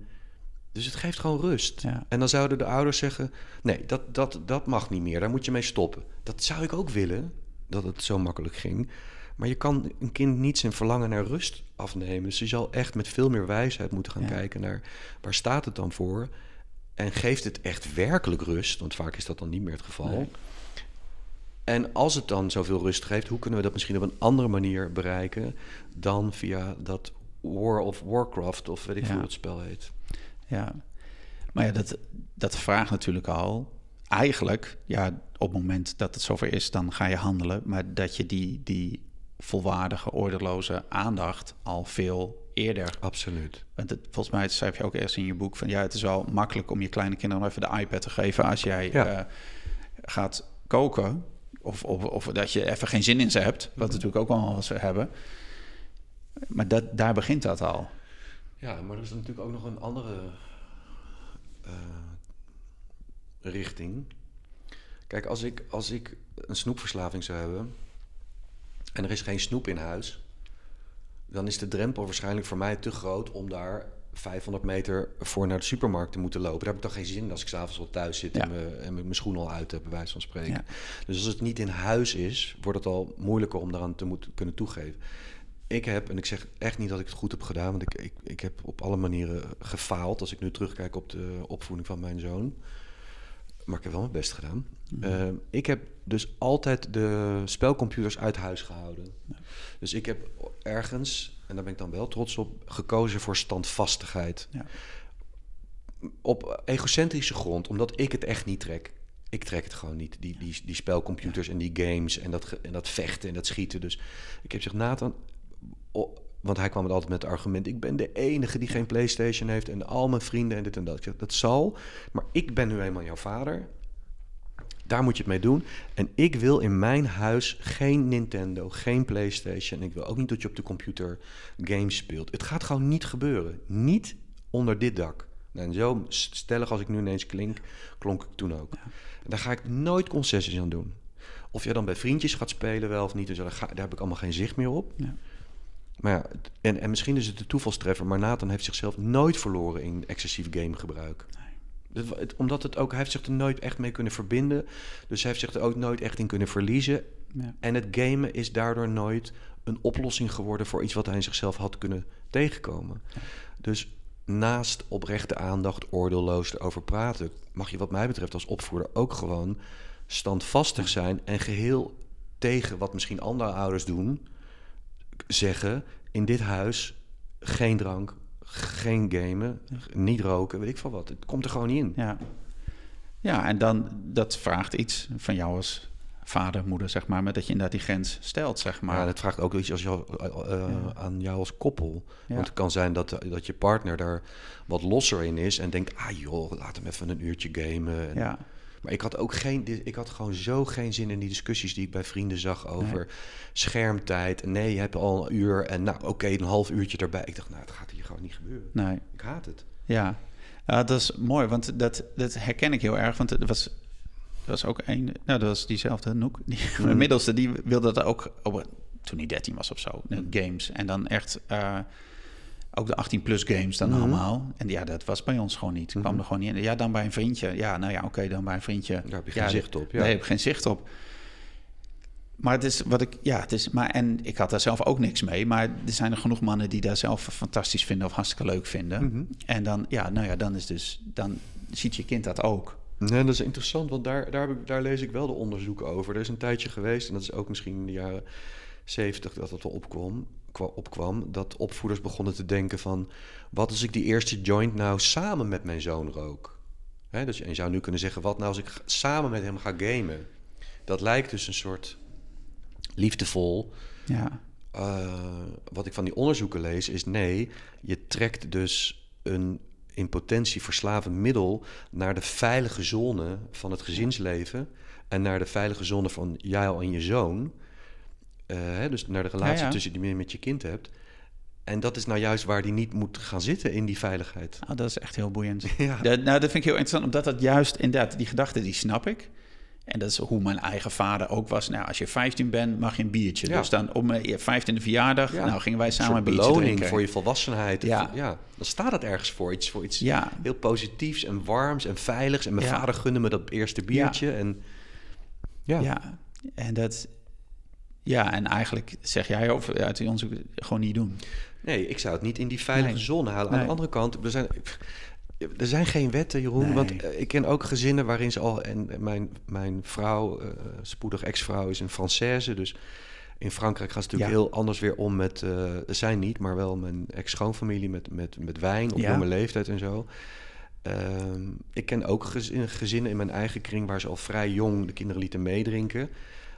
dus het geeft gewoon rust. Ja. En dan zouden de ouders zeggen: nee, dat, dat, dat mag niet meer, daar moet je mee stoppen. Dat zou ik ook willen, dat het zo makkelijk ging. Maar je kan een kind niet zijn verlangen naar rust afnemen. Dus je zal echt met veel meer wijsheid moeten gaan Ja. kijken naar waar staat het dan voor. En geeft het echt werkelijk rust? Want vaak is dat dan niet meer het geval. Nee. En als het dan zoveel rust geeft, hoe kunnen we dat misschien op een andere manier bereiken dan via dat War of Warcraft of weet ik Ja. hoe het spel heet. Ja, maar ja, dat, dat vraagt natuurlijk al. Eigenlijk, ja, op het moment dat het zover is, dan ga je handelen. Maar dat je die, die volwaardige, oordeloze aandacht al veel eerder. Absoluut. Want het, volgens mij schrijf je ook eerst in je boek van ja, het is wel makkelijk om je kleine kinderen even de iPad te geven als jij Ja. eh, gaat koken. Of, of, of dat je even geen zin in ze hebt, wat natuurlijk ook wel eens hebben. Maar dat, daar begint dat al. Ja, maar er is natuurlijk ook nog een andere eh, richting. Kijk, als ik, als ik een snoepverslaving zou hebben en er is geen snoep in huis, dan is de drempel waarschijnlijk voor mij te groot om daar 500 meter voor naar de supermarkt te moeten lopen. Daar heb ik toch geen zin in als ik s'avonds al thuis zit Ja. en, me, en mijn schoen al uit heb, bij wijze van spreken. Ja. Dus als het niet in huis is, wordt het al moeilijker om daaraan te moeten kunnen toegeven. Ik heb, en ik zeg echt niet dat ik het goed heb gedaan, want ik, ik, ik heb op alle manieren gefaald als ik nu terugkijk op de opvoeding van mijn zoon. Maar ik heb wel mijn best gedaan. Eh, ik heb dus altijd de spelcomputers uit huis gehouden. Dus ik heb ergens, en daar ben ik dan wel trots op, gekozen voor standvastigheid. Ja. Op egocentrische grond, omdat ik het echt niet trek. Ik trek het gewoon niet, die, die, die spelcomputers en die games en dat, en dat vechten en dat schieten. Dus ik heb gezegd, Nathan, want hij kwam het altijd met het argument: ik ben de enige die geen PlayStation heeft en al mijn vrienden en dit en dat. Ik zeg, dat zal, maar ik ben nu eenmaal jouw vader. Daar moet je het mee doen. En ik wil in mijn huis geen Nintendo, geen PlayStation. En ik wil ook niet dat je op de computer games speelt. Het gaat gewoon niet gebeuren. Niet onder dit dak. En zo stellig als ik nu ineens klink, klonk ik toen ook. Daar ga ik nooit concessies aan doen. Of jij dan bij vriendjes gaat spelen wel of niet, zo, daar, ga, daar heb ik allemaal geen zicht meer op. Ja. Maar ja, en, en misschien is het de toevalstreffer, maar Nathan heeft zichzelf nooit verloren in excessief gamegebruik. Het- omdat het ook, hij heeft zich er nooit echt mee kunnen verbinden. Dus hij heeft zich er ook nooit echt in kunnen verliezen. Ja. En het gamen is daardoor nooit een oplossing geworden voor iets wat hij in zichzelf had kunnen tegenkomen. Dus naast oprechte aandacht, oordeelloos erover praten, mag je wat mij betreft als opvoeder ook gewoon standvastig zijn en geheel tegen wat misschien andere ouders doen, zeggen in dit huis geen drank, geen gamen, niet roken, weet ik veel wat. Het komt er gewoon niet in. Ja. ja, en dan dat vraagt iets van jou als vader, moeder, zeg maar, met dat je inderdaad die grens stelt, zeg maar. Maar het vraagt ook iets als jou, eh, eh, Ja. aan jou als koppel. Ja. Want het kan zijn dat, dat je partner daar wat losser in is en denkt, ah joh, laat hem even een uurtje gamen. En- ja, Maar ik had ook geen, ik had gewoon zo geen zin in die discussies die ik bij vrienden zag over schermtijd. Nee, je hebt al een uur en nou oké, een half uurtje erbij. Ik dacht, nou, het gaat hier gewoon niet gebeuren. nee. Ik haat het. Ja, dat is mooi, want dat, dat herken ik heel erg. Want het was, er was ook een, nou, dat was diezelfde Noek. Die, middelste, die wilde dat ook, op, toen hij 13 was of zo, de games. En dan echt eh, ook de 18-plus games dan Mhm. allemaal. En ja, dat was bij ons gewoon niet. kwam er gewoon niet in. Ja, dan bij een vriendje. Ja, nou ja, oké, dan bij een vriendje. Daar heb je ja, geen zicht op. Ja. Daar heb ik geen zicht op. Maar het is wat ik, ja, het is, maar en ik had daar zelf ook niks mee. Maar er zijn er genoeg mannen die daar zelf fantastisch vinden of hartstikke leuk vinden. Mhm. En dan, ja, nou ja, dan is dus, dan ziet je kind dat ook. Nee, dat is interessant, want daar, daar, heb ik, daar lees ik wel de onderzoeken over. Er is een tijdje geweest, en dat is ook misschien in de jaren zeventig dat het wel opkwam, kwa- opkwam, dat opvoeders begonnen te denken van... wat als ik die eerste joint nou samen met mijn zoon rook? Hè, dus je zou nu kunnen zeggen, wat nou als ik samen met hem ga gamen? Dat lijkt dus een soort liefdevol... Ja, Eh, wat ik van die onderzoeken lees is nee, je trekt dus een in potentie verslavend middel naar de veilige zone van het gezinsleven en naar de veilige zone van jou en je zoon. Eh, hè, dus naar de relatie Ja, ja. tussen die je met je kind hebt. En dat is nou juist waar die niet moet gaan zitten in die veiligheid. nou, dat is echt heel boeiend. Ja. Dat, nou, dat vind ik heel interessant, omdat dat juist, inderdaad, die gedachte, die snap ik. En dat is hoe mijn eigen vader ook was. Nou, als je 15 bent, mag je een biertje. Ja. Dus dan op mijn 15e verjaardag, Ja. nou gingen wij samen een biertje beloning drinken. voor je volwassenheid. Ja. ja, dan staat het ergens voor iets, voor iets Ja, heel positiefs en warms en veiligs. En mijn vader gunde me dat eerste biertje. En ja, ja. En dat, Ja, en eigenlijk zeg jij over uit die onderzoek gewoon niet doen. Nee, ik zou het niet in die veilige Nee. zone halen. Aan Nee. de andere kant, er zijn, er zijn geen wetten, Jeroen. Nee. Want eh, ik ken ook gezinnen waarin ze al... En mijn, mijn vrouw, eh, spoedig ex-vrouw, is een Française. Dus in Frankrijk gaan ze natuurlijk Ja. heel anders weer om met... eh zij niet, maar wel mijn ex-schoonfamilie met, met, met wijn op Ja. jonge leeftijd en zo. Ehm, ik ken ook gezin- gezinnen in mijn eigen kring... waar ze al vrij jong de kinderen lieten meedrinken...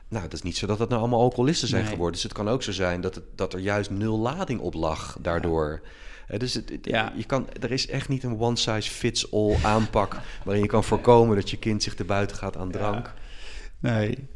Nou, dat is niet zo dat dat nou allemaal alcoholisten zijn Nee. geworden. Dus het kan ook zo zijn dat, het, dat er juist nul lading op lag daardoor. Hè, dus het, het- Ja. je kan, er is echt niet een one-size-fits-all aanpak... waarin je kan voorkomen dat je kind zich te buiten gaat aan drank. Nee.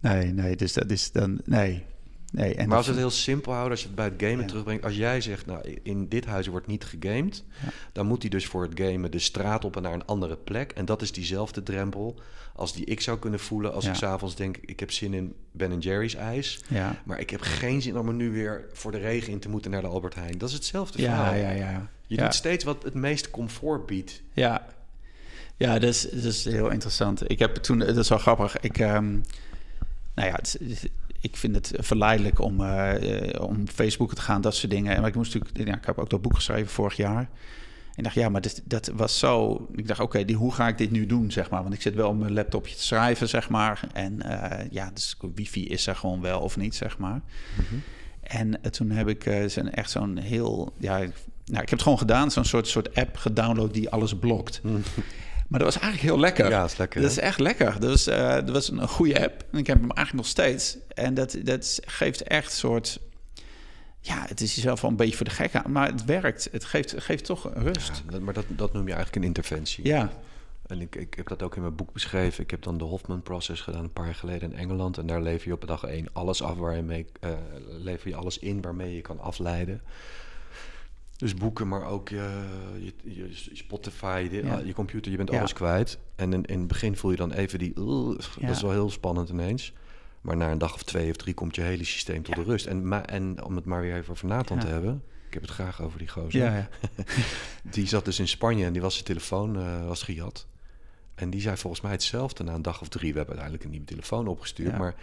Nee, nee, dus dat is dan... Nee. Nee. En maar als we het heel simpel houden, als je het bij het gamen Ja. terugbrengt... als jij zegt, nou, in dit huis wordt niet gegamed... Ja. dan moet hij dus voor het gamen de straat op en naar een andere plek. En dat is diezelfde drempel als die ik zou kunnen voelen... als Ja. ik s'avonds denk, ik heb zin in Ben Jerry's ijs... Maar ik heb geen zin om er nu weer voor de regen in te moeten naar de Albert Heijn. Dat is hetzelfde Ja, verhaal. ja, ja. Je doet steeds wat het meest comfort biedt. Ja, ja dat, is, dat is heel interessant. Ik heb toen, dat is wel grappig. Ik, ehm, nou ja, het ik vind het verleidelijk om, eh, om Facebook te gaan, dat soort dingen. Maar ik moest natuurlijk, ja, ik heb ook dat boek geschreven vorig jaar. En ik dacht, ja, maar dit, dat was zo. Ik dacht, oké, hoe ga ik dit nu doen, zeg maar? Want ik zit wel op mijn laptopje te schrijven, zeg maar. En eh, ja, dus wifi is er gewoon wel of niet, zeg maar. En eh, toen heb ik zo'n, echt zo'n heel, ja, nou, ik heb het gewoon gedaan, zo'n soort, soort app gedownload die alles blokt. Maar dat was eigenlijk heel lekker. Ja, is lekker. Dat is echt lekker. Dat was, eh, dat was een goede app. En ik heb hem eigenlijk nog steeds. En dat, dat geeft echt een soort... Ja, het is jezelf wel een beetje voor de gek aan. Maar het werkt. Het geeft, geeft toch rust. Ja, dat- maar dat, dat noem je eigenlijk een interventie. Ja, En ik, ik heb dat ook in mijn boek beschreven. Ik heb dan de Hofman Process gedaan een paar jaar geleden in Engeland. En daar lever je op dag één alles af waar je mee, eh, lever je alles in waarmee je kan afleiden. Dus boeken, maar ook je, je, je Spotify, je, Ja. je computer, je bent alles kwijt. En in, in het begin voel je dan even die... Dat is wel heel spannend ineens. Maar na een dag of twee of drie komt je hele systeem tot de rust. En, ma- en om het maar weer even over Nathan te hebben... Ik heb het graag over die gozer. ja, ja. Die zat dus in Spanje en die was zijn telefoon eh, was gejat. En die zei volgens mij hetzelfde na een dag of drie. We hebben uiteindelijk een nieuwe telefoon opgestuurd. Ja. Maar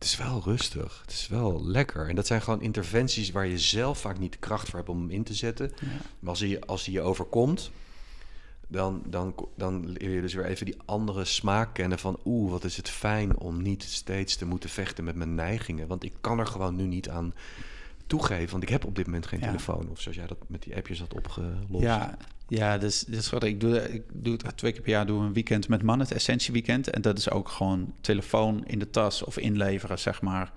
het is wel rustig. Het is wel lekker. En dat zijn gewoon interventies waar je zelf vaak niet de kracht voor hebt om hem in te zetten. Ja. Maar als hij, als hij je overkomt, dan, dan, dan leer je dus weer even die andere smaak kennen van... oeh, wat is het fijn om niet steeds te moeten vechten met mijn neigingen. Want ik kan er gewoon nu niet aan toegeven. Want ik heb op dit moment geen Ja. telefoon. Of zoals jij dat met die appjes had opgelost. Ja, ja dus, dus wat ik doe, ik doe het twee keer per jaar doe een weekend met mannen, het Essentie Weekend. En dat is ook gewoon telefoon in de tas of inleveren, zeg maar.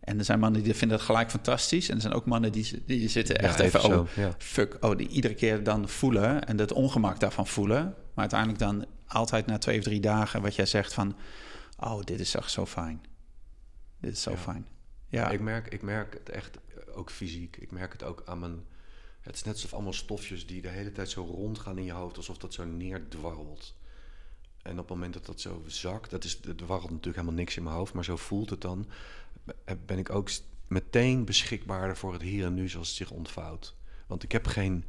En er zijn mannen die vinden het gelijk fantastisch. En er zijn ook mannen die, die zitten Ja, echt even, even oh, zo, ja. fuck, oh, die iedere keer dan voelen en het ongemak daarvan voelen. Maar uiteindelijk dan altijd na twee of drie dagen wat jij zegt van, oh, dit is echt zo fijn. Dit is zo Ja. fijn. Ja, Ik, merk, ik merk het echt ook fysiek. Ik merk het ook aan mijn... Het is net alsof allemaal stofjes die de hele tijd zo rondgaan in je hoofd... alsof dat zo neerdwarrelt. En op het moment dat dat zo zakt... Dat is, er dwarrelt natuurlijk helemaal niks in mijn hoofd... maar zo voelt het dan... eh, ben ik ook meteen beschikbaarder voor het hier en nu zoals het zich ontvouwt. Want ik heb geen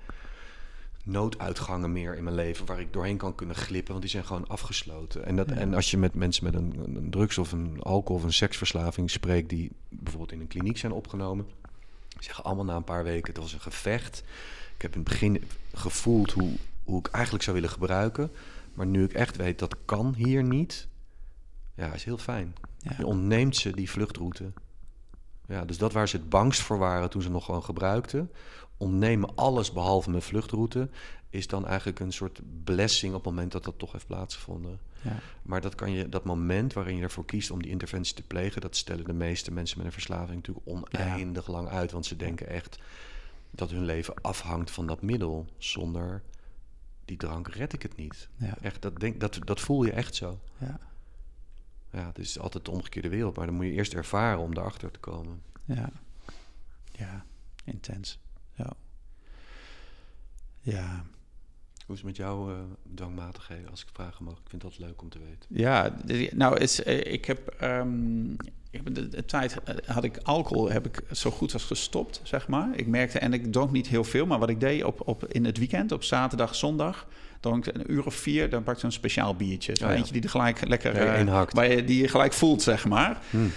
nooduitgangen meer in mijn leven waar ik doorheen kan kunnen glippen, want die zijn gewoon afgesloten. En, dat, Ja. en als je met mensen met een, een drugs- of een alcohol- of een seksverslaving spreekt, die bijvoorbeeld in een kliniek zijn opgenomen, zeggen allemaal na een paar weken: het was een gevecht. Ik heb in het begin gevoeld hoe, hoe ik eigenlijk zou willen gebruiken, maar nu ik echt weet dat kan hier niet, ja, is heel fijn. ja. Je ontneemt ze die vluchtroute. Ja, dus dat waar ze het bangst voor waren toen ze nog gewoon gebruikten, ontnemen alles behalve mijn vluchtroute, is dan eigenlijk een soort blessing op het moment dat dat toch heeft plaatsgevonden. Ja. Maar dat, kan je, dat moment waarin je ervoor kiest om die interventie te plegen, dat stellen de meeste mensen met een verslaving natuurlijk oneindig lang uit. Want ze denken echt dat hun leven afhangt van dat middel. Zonder die drank red ik het niet. Ja. Echt, dat, denk, dat, dat voel je echt zo. Ja. Ja, het is altijd de omgekeerde wereld, maar dan moet je eerst ervaren om daarachter te komen. Ja. Ja, intens. Ja. Ja. Hoe is het met jouw eh dwangmatigheden, als ik vragen mag? Ik vind dat leuk om te weten. Ja, nou, is, eh, ik heb, ehm, ik heb de, de tijd eh, had ik alcohol heb ik zo goed als gestopt, zeg maar. Ik merkte, en ik dronk niet heel veel, maar wat ik deed op, op, in het weekend, op zaterdag, zondag, dronk een uur of vier, dan pakte ik zo'n speciaal biertje. Zo Oh ja. eentje die er gelijk lekker, Ja, eh, waar je, die je gelijk voelt, zeg maar. Hmm.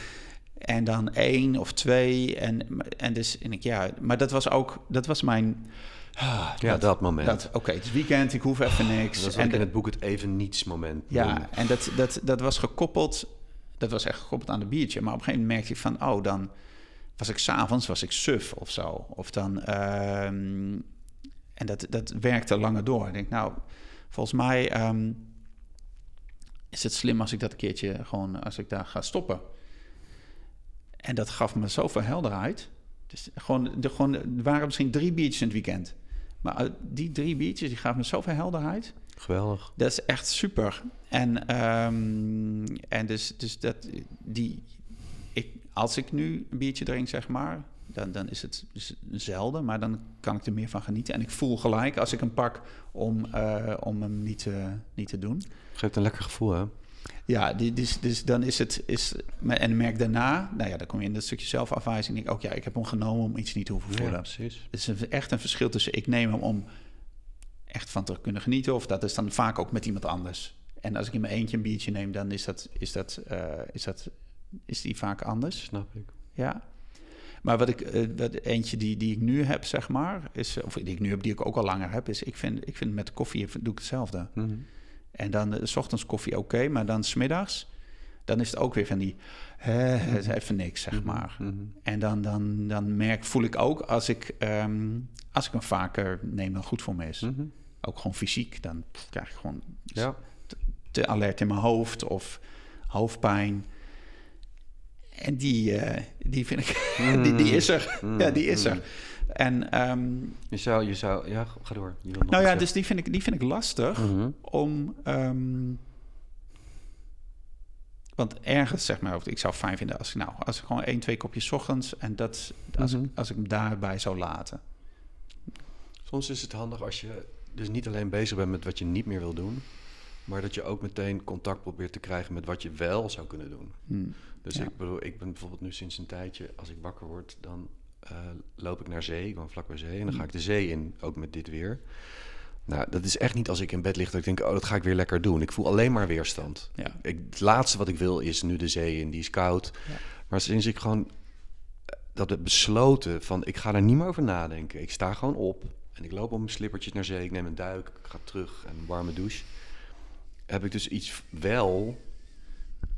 En dan één of twee. En, en dus, en ik, ja, maar dat was ook, dat was mijn... ah, ja, dat, moment. Dat, Oké, het is weekend, ik hoef even niks. Dat is en in het boek het even niets moment. Ja, en dat, dat, dat was gekoppeld, dat was echt gekoppeld aan de biertje. Maar op een gegeven moment merkte ik van, oh, dan was ik s'avonds, was ik suf of zo. Of dan, ehm, en dat, dat werkte langer door. Ik denk, nou, volgens mij ehm, is het slim als ik dat een keertje gewoon, als ik daar ga stoppen. En dat gaf me zoveel helderheid. Dus gewoon, de, gewoon, er waren misschien drie biertjes in het weekend. Maar die drie biertjes, die gaven me zoveel helderheid. Geweldig. Dat is echt super. En, um, en dus, dus dat, die, ik, als ik nu een biertje drink, zeg maar, dan, dan is het dus zelden, maar dan kan ik er meer van genieten. En ik voel gelijk als ik hem pak om, uh, om hem niet, uh, niet te doen. Geeft een lekker gevoel, hè? Ja, dus, dus dan is het. Is, en merk daarna, nou ja, dan kom je in dat stukje zelfafwijzing. Denk ik ook, ja, ik heb hem genomen om iets niet te hoeven voelen. Ja, precies. Het is echt een verschil tussen ik neem hem om echt van te kunnen genieten, of dat is dan vaak ook met iemand anders. En als ik in mijn eentje een biertje neem, dan is dat, is dat, uh, is dat, is die vaak anders. Snap ik. Ja. Maar wat ik, uh, wat eentje die, die ik nu heb, zeg maar, is, of die ik nu heb, die ik ook al langer heb, is, ik vind, ik vind met koffie doe ik hetzelfde. Mm -hmm. En dan uh, s ochtends koffie oké, okay, maar dan smiddags, dan is het ook weer van die, is even niks, zeg maar. Mm -hmm. En dan, dan, dan merk, voel ik ook, als ik, um, als ik hem vaker neem, dan goed voor me is. Mm -hmm. Ook gewoon fysiek, dan krijg ik gewoon ja. te, te alert in mijn hoofd of hoofdpijn. En die, uh, die vind ik, die, die is er. Ja, die is er. En, um, je zou, je zou, ja, ga door. Je wil nog nou ja, zeggen. dus die vind ik, die vind ik lastig Mhm. om. Um, want ergens, zeg maar, ik zou fijn vinden als ik, nou, als ik gewoon één, twee kopjes ochtends en dat, als, Mhm. ik, als ik hem daarbij zou laten. Soms is het handig als je dus niet alleen bezig bent met wat je niet meer wil doen, maar dat je ook meteen contact probeert te krijgen met wat je wel zou kunnen doen. Hmm. Dus Ja. ik bedoel, ik ben bijvoorbeeld nu sinds een tijdje, als ik wakker word, dan eh, loop ik naar zee, ik woon vlak bij zee, en dan ga ik de zee in, ook met dit weer. Nou, dat is echt niet als ik in bed lig dat ik denk, oh, dat ga ik weer lekker doen. Ik voel alleen maar weerstand. Ja. Ik, het laatste wat ik wil is nu de zee in, die is koud. Ja. Maar sinds ik gewoon eh, dat het besloten van, ik ga er niet meer over nadenken. Ik sta gewoon op en ik loop op mijn slippertjes naar zee, ik neem een duik, ik ga terug en een warme douche. Heb ik dus iets wel,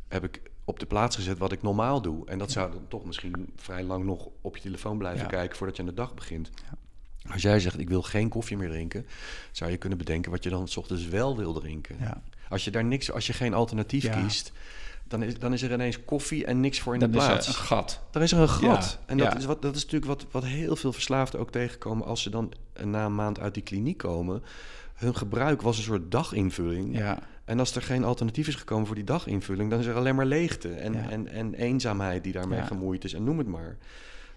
heb ik op de plaats gezet wat ik normaal doe. En dat zou dan toch misschien vrij lang nog op je telefoon blijven Ja. kijken voordat je aan de dag begint. Ja. Als jij zegt, ik wil geen koffie meer drinken, zou je kunnen bedenken wat je dan s ochtends wel wil drinken. Ja. Als je daar niks, als je geen alternatief kiest, dan is, dan is er ineens koffie en niks voor in Dan de is er plaats. een gat. Dan is er een gat. En dat, is wat, dat is natuurlijk wat, wat heel veel verslaafden ook tegenkomen als ze dan eh, na een maand uit die kliniek komen. Hun gebruik was een soort daginvulling. Ja. En als er geen alternatief is gekomen voor die daginvulling, dan is er alleen maar leegte en, Ja. en, en eenzaamheid die daarmee Ja. gemoeid is. En noem het maar.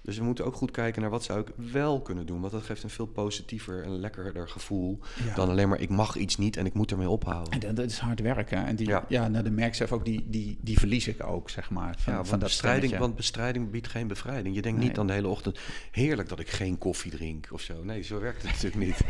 Dus we moeten ook goed kijken naar wat zou ik wel kunnen doen. Want dat geeft een veel positiever en lekkerder gevoel Ja. dan alleen maar ik mag iets niet en ik moet ermee ophouden. En dat, dat is hard werken. En die, ja, Ja. nou, de merk zelf ook, die, die, die verlies ik ook, zeg maar. Van, ja, want, van dat bestrijding, stemmetje. want bestrijding biedt geen bevrijding. Je denkt Nee. niet dan de hele ochtend, heerlijk dat ik geen koffie drink of zo. Nee, zo werkt het natuurlijk niet.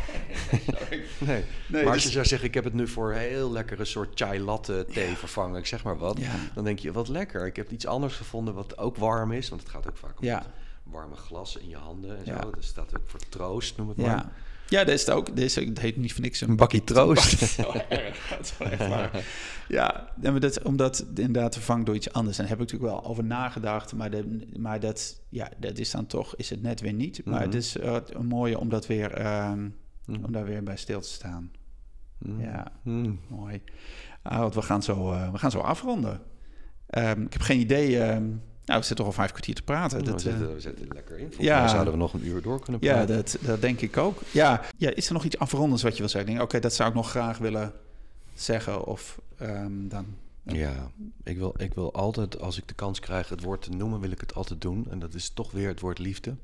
Nee. Nee, maar als dus- je zou zeggen, ik heb het nu voor een heel lekkere soort chai latte thee vervangen, ik zeg maar wat. Dan denk je, wat lekker. Ik heb iets anders gevonden wat ook warm is. Want het gaat ook vaak om Ja. het warme glas in je handen en Ja. zo. Dat staat ook voor troost, noem het maar. Ja. Ja, dat is het ook. Dat is, het heet niet voor niks een bakkie troost. Dat is wel erg. Dat is wel echt waar. Ja, en maar dat, om dat inderdaad te vangen door iets anders. En daar heb ik natuurlijk wel over nagedacht. Maar, de, maar dat, ja, dat is dan toch, is het net weer niet. Maar Mhm. het is uh, een mooie om dat weer, ehm, Mhm. om daar weer bij stil te staan. Mm. Ja. Mm. Mooi. Ah, want we gaan zo, uh, we gaan zo afronden. Um, ik heb geen idee. Um, nou, we zitten toch al vijf kwartier te praten. Nou, dat, we, zitten, we zitten lekker in. Volgens ja. mij zouden we nog een uur door kunnen praten. ja, dat, dat denk ik ook. Ja. ja, is er nog iets afrondends wat je wil zeggen? Oké, okay, dat zou ik nog graag willen zeggen. Of um, dan. Ja, ik wil, ik wil altijd, als ik de kans krijg het woord te noemen, wil ik het altijd doen. En dat is toch weer het woord liefde.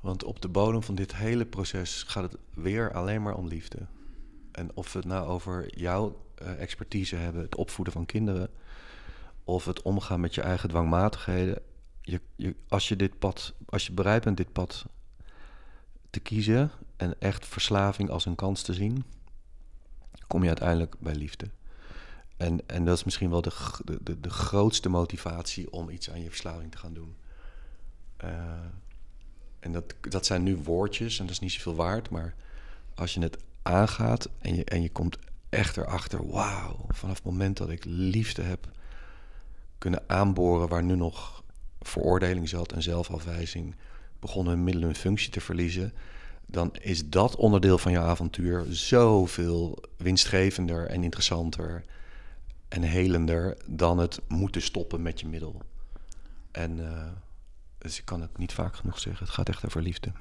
Want op de bodem van dit hele proces gaat het weer alleen maar om liefde. En of we het nou over jouw uh, expertise hebben, het opvoeden van kinderen, of het omgaan met je eigen dwangmatigheden. Je, je, als je dit pad, als je bereid bent dit pad te kiezen en echt verslaving als een kans te zien, kom je uiteindelijk bij liefde. En, en dat is misschien wel de, de, de grootste motivatie om iets aan je verslaving te gaan doen. Eh, en dat, dat zijn nu woordjes en dat is niet zoveel waard. Maar als je het aangaat en je, en je komt echt erachter... wauw, vanaf het moment dat ik liefde heb kunnen aanboren... waar nu nog veroordeling zat en zelfafwijzing... begonnen hun middelen hun functie te verliezen... dan is dat onderdeel van je avontuur zoveel winstgevender en interessanter... en helender dan het moeten stoppen met je middel. En... eh, dus ik kan het niet vaak genoeg zeggen. Het gaat echt over liefde.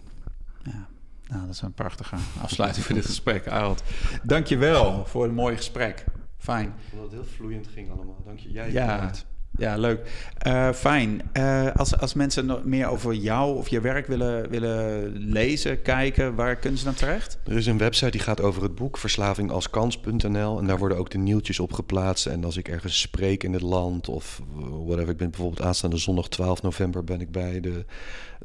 Ja, nou, dat is een prachtige afsluiting voor dit gesprek, Arend. Dank je wel voor een mooi gesprek. Fijn. Omdat het heel vloeiend ging allemaal. Dank je. Jij Ja, ja leuk. Eh, fijn. Eh, als, als mensen meer over jou of je werk willen, willen lezen, kijken, waar kunnen ze dan terecht? Er is een website die gaat over het boek verslavingalskans.nl. En daar worden ook de nieuwtjes op geplaatst. En als ik ergens spreek in het land of whatever. Ik ben bijvoorbeeld aanstaande zondag 12 november ben ik bij de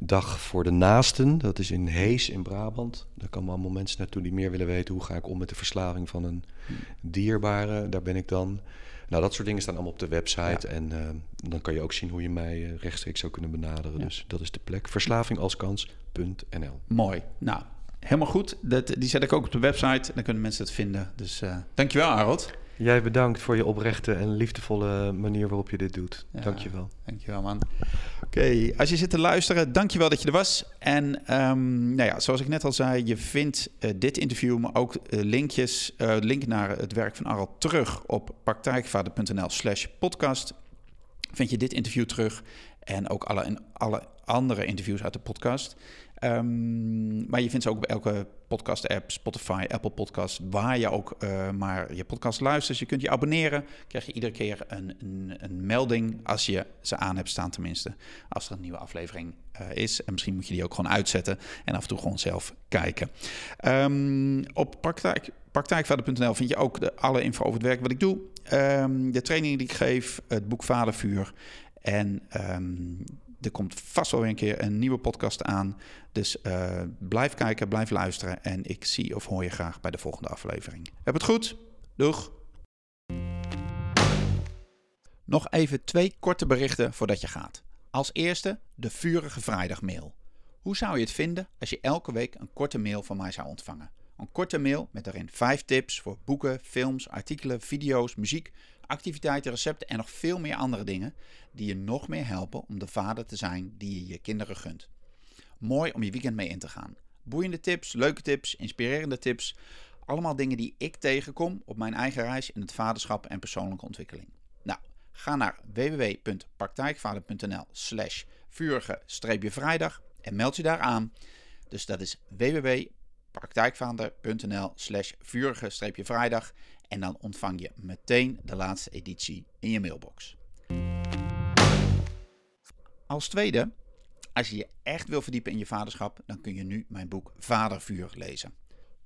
Dag voor de Naasten. Dat is in Hees in Brabant. Daar komen allemaal mensen naartoe die meer willen weten. Hoe ga ik om met de verslaving van een dierbare? Daar ben ik dan. Nou, dat soort dingen staan allemaal op de website. En eh, dan kan je ook zien hoe je mij eh, rechtstreeks zou kunnen benaderen. Ja. Dus dat is de plek. Verslavingalskans.nl. Mooi. Nou, helemaal goed. Dat, die zet ik ook op de website. Dan kunnen mensen het vinden. Dus eh dankjewel, Arend. Jij bedankt voor je oprechte en liefdevolle manier waarop je dit doet. Ja. Dank je wel. Dankjewel, man. Oké, als je zit te luisteren, dankjewel dat je er was. En ehm, nou ja, zoals ik net al zei, je vindt eh, dit interview, maar ook eh, linkjes, eh, link naar het werk van Aral terug op praktijkvader.nl slash podcast. Vind je dit interview terug en ook alle, en alle andere interviews uit de podcast. Ehm, maar je vindt ze ook bij elke podcast-app, Spotify, Apple Podcast, waar je ook eh, maar je podcast luistert. Je kunt je abonneren, krijg je iedere keer een, een, melding als je ze aan hebt staan tenminste. Als er een nieuwe aflevering eh, is. En misschien moet je die ook gewoon uitzetten en af en toe gewoon zelf kijken. Ehm, op praktijk, praktijkvader.nl vind je ook de, alle info over het werk wat ik doe. Ehm, de trainingen die ik geef, het boek Vadervuur. En er komt vast wel weer een keer een nieuwe podcast aan. Dus eh, blijf kijken, blijf luisteren. En ik zie of hoor je graag bij de volgende aflevering. Heb het goed. Doeg. Nog even twee korte berichten voordat je gaat. Als eerste de Vurige Vrijdagmail. Hoe zou je het vinden als je elke week een korte mail van mij zou ontvangen? Een korte mail met daarin vijf tips voor boeken, films, artikelen, video's, muziek, activiteiten, recepten en nog veel meer andere dingen die je nog meer helpen om de vader te zijn die je je kinderen gunt. Mooi om je weekend mee in te gaan. Boeiende tips, leuke tips, inspirerende tips. Allemaal dingen die ik tegenkom op mijn eigen reis in het vaderschap en persoonlijke ontwikkeling. Nou, ga naar www.praktijkvader.nl slash vurige-vrijdag en meld je daar aan. Dus dat is www.praktijkvader.nl slash vurige-vrijdag en dan ontvang je meteen de laatste editie in je mailbox. Als tweede, als je je echt wil verdiepen in je vaderschap, dan kun je nu mijn boek Vadervuur lezen.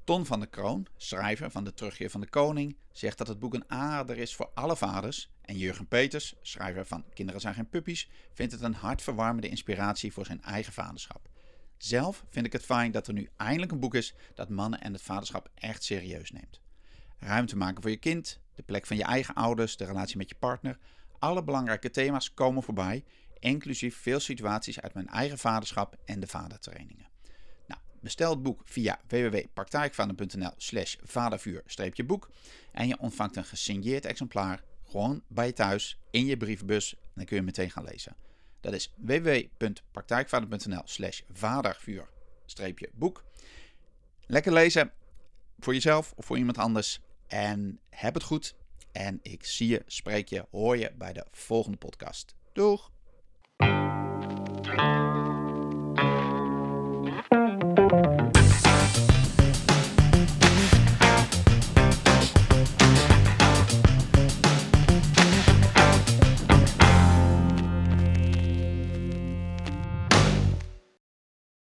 Ton van der Kroon, schrijver van De Terugkeer van de Koning, zegt dat het boek een aanrader is voor alle vaders. En Jurgen Peters, schrijver van Kinderen zijn geen puppies, vindt het een hartverwarmende inspiratie voor zijn eigen vaderschap. Zelf vind ik het fijn dat er nu eindelijk een boek is dat mannen en het vaderschap echt serieus neemt. Ruimte maken voor je kind, de plek van je eigen ouders, de relatie met je partner. Alle belangrijke thema's komen voorbij, inclusief veel situaties uit mijn eigen vaderschap en de vadertrainingen. Nou, bestel het boek via www.praktijkvader.nl slash vadervuur-boek en je ontvangt een gesigneerd exemplaar gewoon bij je thuis in je brievenbus en dan kun je meteen gaan lezen. Dat is www.praktijkvader.nl slash vadervuur-boek. Lekker lezen voor jezelf of voor iemand anders. En heb het goed. En ik zie je, spreek je, hoor je bij de volgende podcast. Doeg!